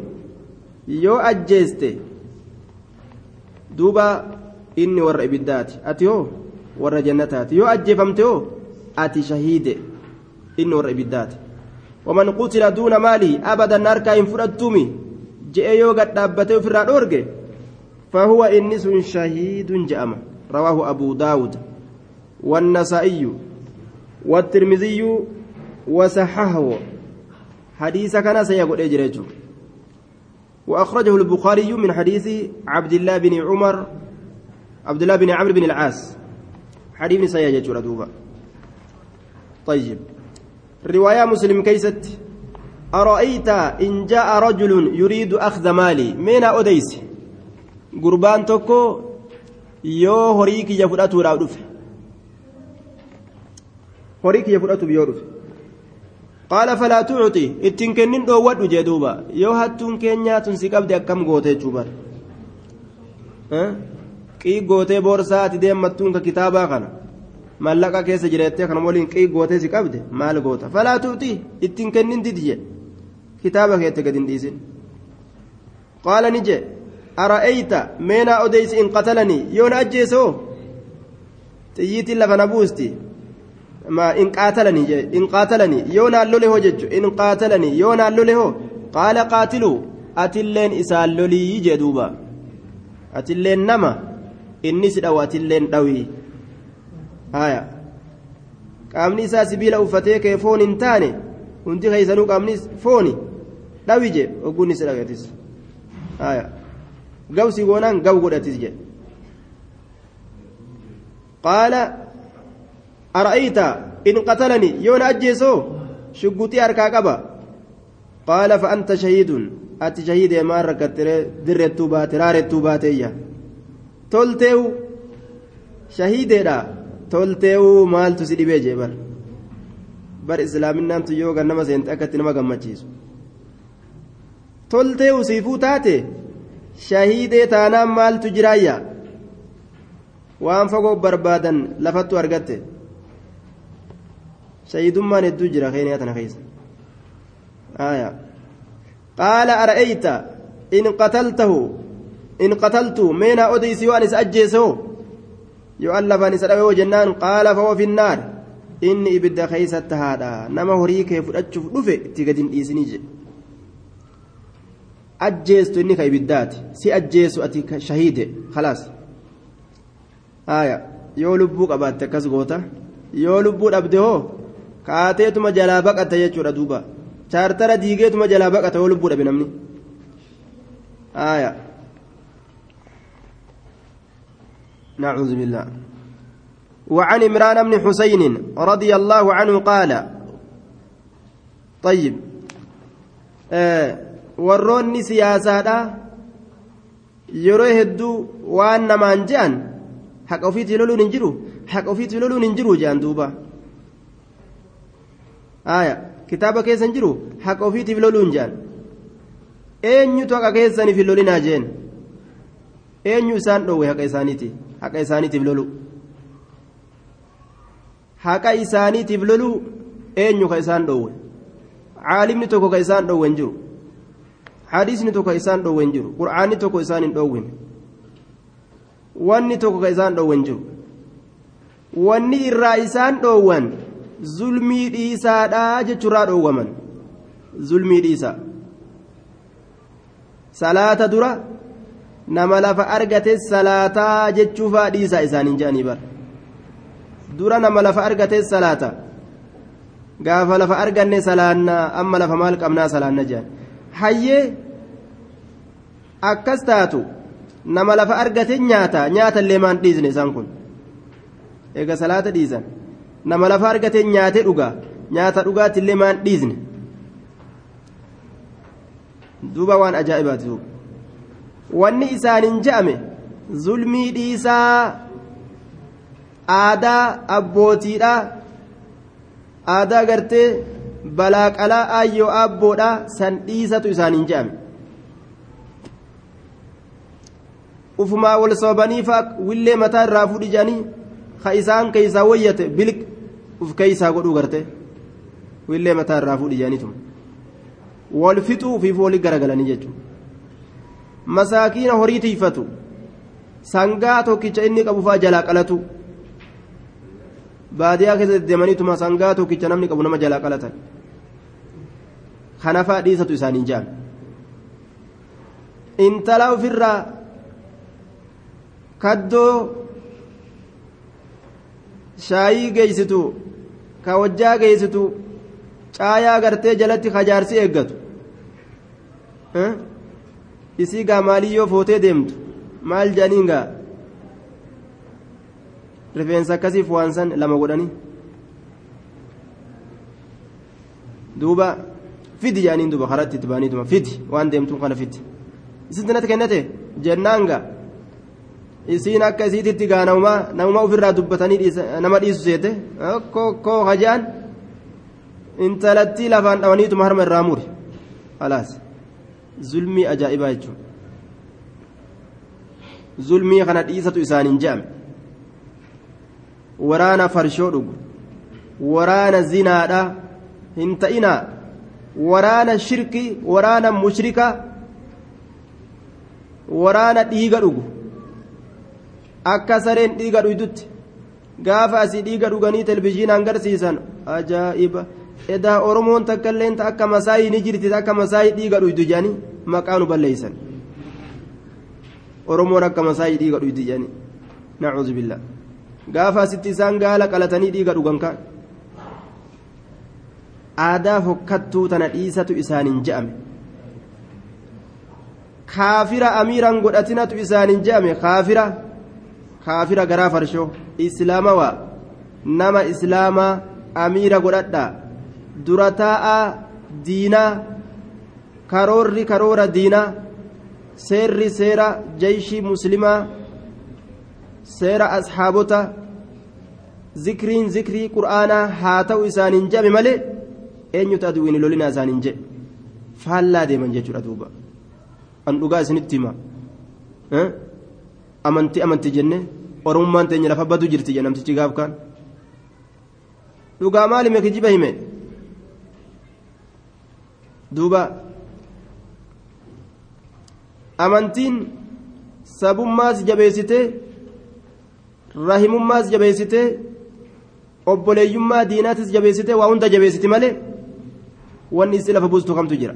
Yoo ajjeeste duuba inni warra ibiddaati. Ati hoo? Warra jannataati yoo ajjeefamte hoo ati shahiide inni warra ibiddaati waman qutila duuna maalihi abadan harkaa hin fudhattuumi je'e yoo gad dhaabbatee ofirraa dhoorge fahuwa inni sun shahiidun je'ama rawaahu abuu daawud والنسائي والترمذي وصححه حديث كان سيقول اجريته واخرجه البخاري من حديث عبد الله بن عمر عبد الله بن عمرو بن العاص حديث سيا جتشورا دوبا طيب رواية مسلم كيست أرأيت إن جاء رجل يريد أخذ مالي مين أوديس قربان توكو horii kiyya fudhatuuf yoo dhufe qaala falaa tuuti ittiin kennin dhoowwadhu jee duuba yoo hattuun keenyaa tun si qabde akkam goote jechuu bara qii gootee boorsaa ati deemmattuun ka kitaabaa kana. Mallaqa keessa jiraattee kana waliin qii gootee si qabde maal goota? Falaa tuutii ittiin kennin didiyye kitaaba keette gadi hin dhiisin. Qaala ni jee ara'eeyta meenaa odeysi in qatalanii? Yoo na ajjeesoo? Xiyyiitiin lafa na buusti. ما إن قاتلني إن قاتلني يونا لولي هو جج إن قاتلني يونا qaala qaatiluu atilleen isaan lolii? إسال duuba. Atilleen nama jee inni si dhawu atilleen dhawii haya qaamni isaa sibiila uffatee kee foon hin taane hundi keeysanuu qaamni fooni dhawi je ogguun si dhaweetis haya gawsi goonaan gaw godhatis jedhe qaala ara'ayta in qatalani yoona ajjeesoo shugguxii harkaa qaba. Qaala fa anta shahiidun. Ati shahiidee maan rakkattire dirrettuu baate raarettuu baateeyya tolteewu shahiideedha tolteewu maaltu si dhibee jee bar bar islaaminaamtu yoo gannama seente akkatti nama gammachiisu tolteewu siifuu taate shahiidee taanaan maaltu jiraayya waan fagoo barbaadan lafattu argatte shahidummaan hedduu jira keeniyaa tana keessa qaala ara'eyta in qataltahu odeysi yoo an isa ajjeesoo yoo an lafaan isa dhawee jennaan qaala fahuwa finnaar inni ibidda keeysatti haadha nama horii kee fudhachuuf dhufe itti gad hin dhiisinii jedhe ajjeestu inni ka ibiddaati si ajjeesu ati shahiide khalaas haya yoo lubbuu qabaatte akkas goota yoo lubbuu dhabde hoo kaateetuma jalaa baqata jechuudha duuba chaartara diigeetuma jalaa baqata yoo lubbuu dhabe namni haya نعوذ بالله وعن عمران بن حسين رضي الله عنه قال طيب آه hedduu waan namaan je'an haqa ofiitii loluun hin jiru haqa ofiitii loluun hin jiru je'an duuba aya kitaaba keessa hin jiru haqa ofiitiif loluun je'an eenyutu haqa keessaniif hin lolinaa jeen eenyu isaan dhoowwe haqa isaaniiti haqa isaaniitiif lolu haqa isaaniitiif lolu eenyu ka isaan dhoowwe caalimni tokko ka isaan dhoowwe hin jiru hadiisni tokko isaan dhoowwe hin jiru qur'aanni tokko isaan hin dhoowwin wanni tokko ka isaan dhoowwe hin jiru wanni irraa isaan dhoowwan zulmii dhiisaadhaa jechuurraa dhoowwaman zulmii dhiisaa salaata dura nama lafa argate salaataa jechuufaa dhiisaa isaaniin jedhanii bara dura nama lafa argate salaata gaafa lafa arganne salaannaa amma lafa maal qabnaa salaanna jedhan hayyee akkas taatu nama lafa argate nyaata nyaata illee maan dhiisne isaan kun eega salaata dhiisan nama lafa argate nyaate dhugaa nyaata dhugaatti illee maan dhiisne duuba waan ajaa'ibaati duuba wanni isaaniin je'ame zulmii dhiisaa aadaa abbootiidha. Aadaa gartee balaaqalaa aayyoo abboodha san dhiisatu isaaniin je'ame. Ufumaa wal soobanii fa'a willee mataa irraa fudhi jedhanii ka isaan keeysaa wayyate biliq uf keeysaa godhuu garte. Willee mataa irraa fudhi jedhaniituma wal fixuu fi foolii garagalanii jechuudha masaakiina horii tiifatu sangaa tokkicha inni qabu fa'aa jalaa qalatu baadiyaa keessa deemaniituma sangaa tokkicha namni qabu nama jalaa qalatan kanafaa dhiisatu isaaniin jaan intala ofirraa kaddoo shaayii geeysitu ka wajjaa geeysitu caayaa gartee jalatti kajaarsi eeggatu isii gaa maaliyyoo footee deemtu maal jedhaniin gaa rifeensa akkasiif waan san lama godhanii duuba fidi jedhaniin duuba karatti itti baanii duuba fidi waan deemtuun kana fidi isitti natti kennate jennaan gaa isiin akka isiititti gaa namumaa namumaa ofirraa dubbatanii nama dhiisu seete koo hajaan intalattii lafaan dhawaniituma harma irraa muri alaas zulmii ajaa'ibaa jechuudha zulmii kana dhiisatu isaaniin je'ame waraana farshoo dhugu waraana zinaadha hin ta'inaa waraana shirki waraana mushrika waraana dhiiga dhugu akka sareen dhiiga dhuydutti gaafa asii dhiiga dhuganii televizhiinaan garsiisan ajaa'iba edaa oromoon takka illee akka masaayii ni jirti akka masaayii dhiiga dhuydu jedhanii maqaa nu balleeysan oromoon akka masaayii dhiiga dhuydu jedhanii nacuuzu billaa gaafa asitti isaan gaala qalatanii dhiiga dhugan kaan aadaa fokkattuu tana dhiisatu isaaniin je'ame kaafira amiiraan godhatinatu isaaniin je'ame kaafira kaafira garaa farshoo islaamawaa nama islaamaa amiira godhadhaa dura taa'aa diinaa karoorri karoora diinaa seerri seera jeeshii muslimaa seera asxaabota zikriin zikrii qur'aanaa haa ta'u isaaniin jedhame malee eenyutu aduwwiin lolinaa isaaniin jedhe faallaa deeman jechuudha duuba an dhugaa isinitti hima amantii amantii jenne oromummaan teenya lafa badu jirti jedhe namtichi gaaf kaan dhugaa maali mee kijiba hime duuba amantiin sabummaas jabeessitee rahimummaas jabeessitee obboleeyyummaa diinaatis jabeessitee waa hunda jabeessiti malee wanni isi lafa buustu kamtu jira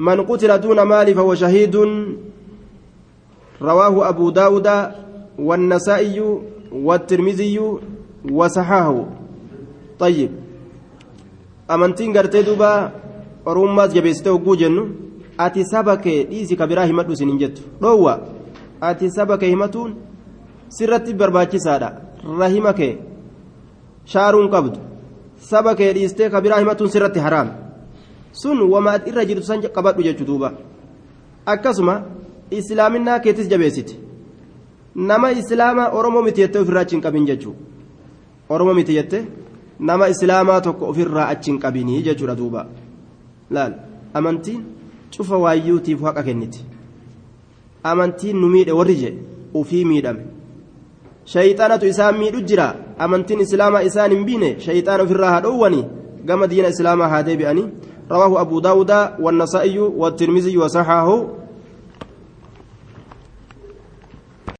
من قتل دون مال فهو شهيد رواه أبو داود والنسائي والترمذي وصححه طيب أمنتين قرتي دوبا orummaas jabeessitee hogguu jennu ati saba kee dhiisi kabiraa himadhu isin hin jettu dhoowwa ati saba kee himatuun sirratti barbaachisaadha rahima kee shaaruun qabdu saba kee dhiistee kabiraa himatuun sirratti haraam sun wama irra jirtu san qabadhu jechuu duuba akkasuma islaaminaa keetis jabeessiti nama islaamaa oromoo miti jettee ofirraa achi hin qabin jechuu oromoo miti jettee nama islaamaa tokko ofirraa achi hin qabinii jechuudha duuba. Laal amantiin cufa waayyuutiif haqa kenniti amantiin nu miidhe warri je ufii miidhame shayxaanatu isaan miidhu jira amantiin islaamaa isaan hin biine shayxaan ofirraa haa dhoowwani gama diina islaamaa haa deebi'anii رواه أبو داود والنسائي والترمذي وصححه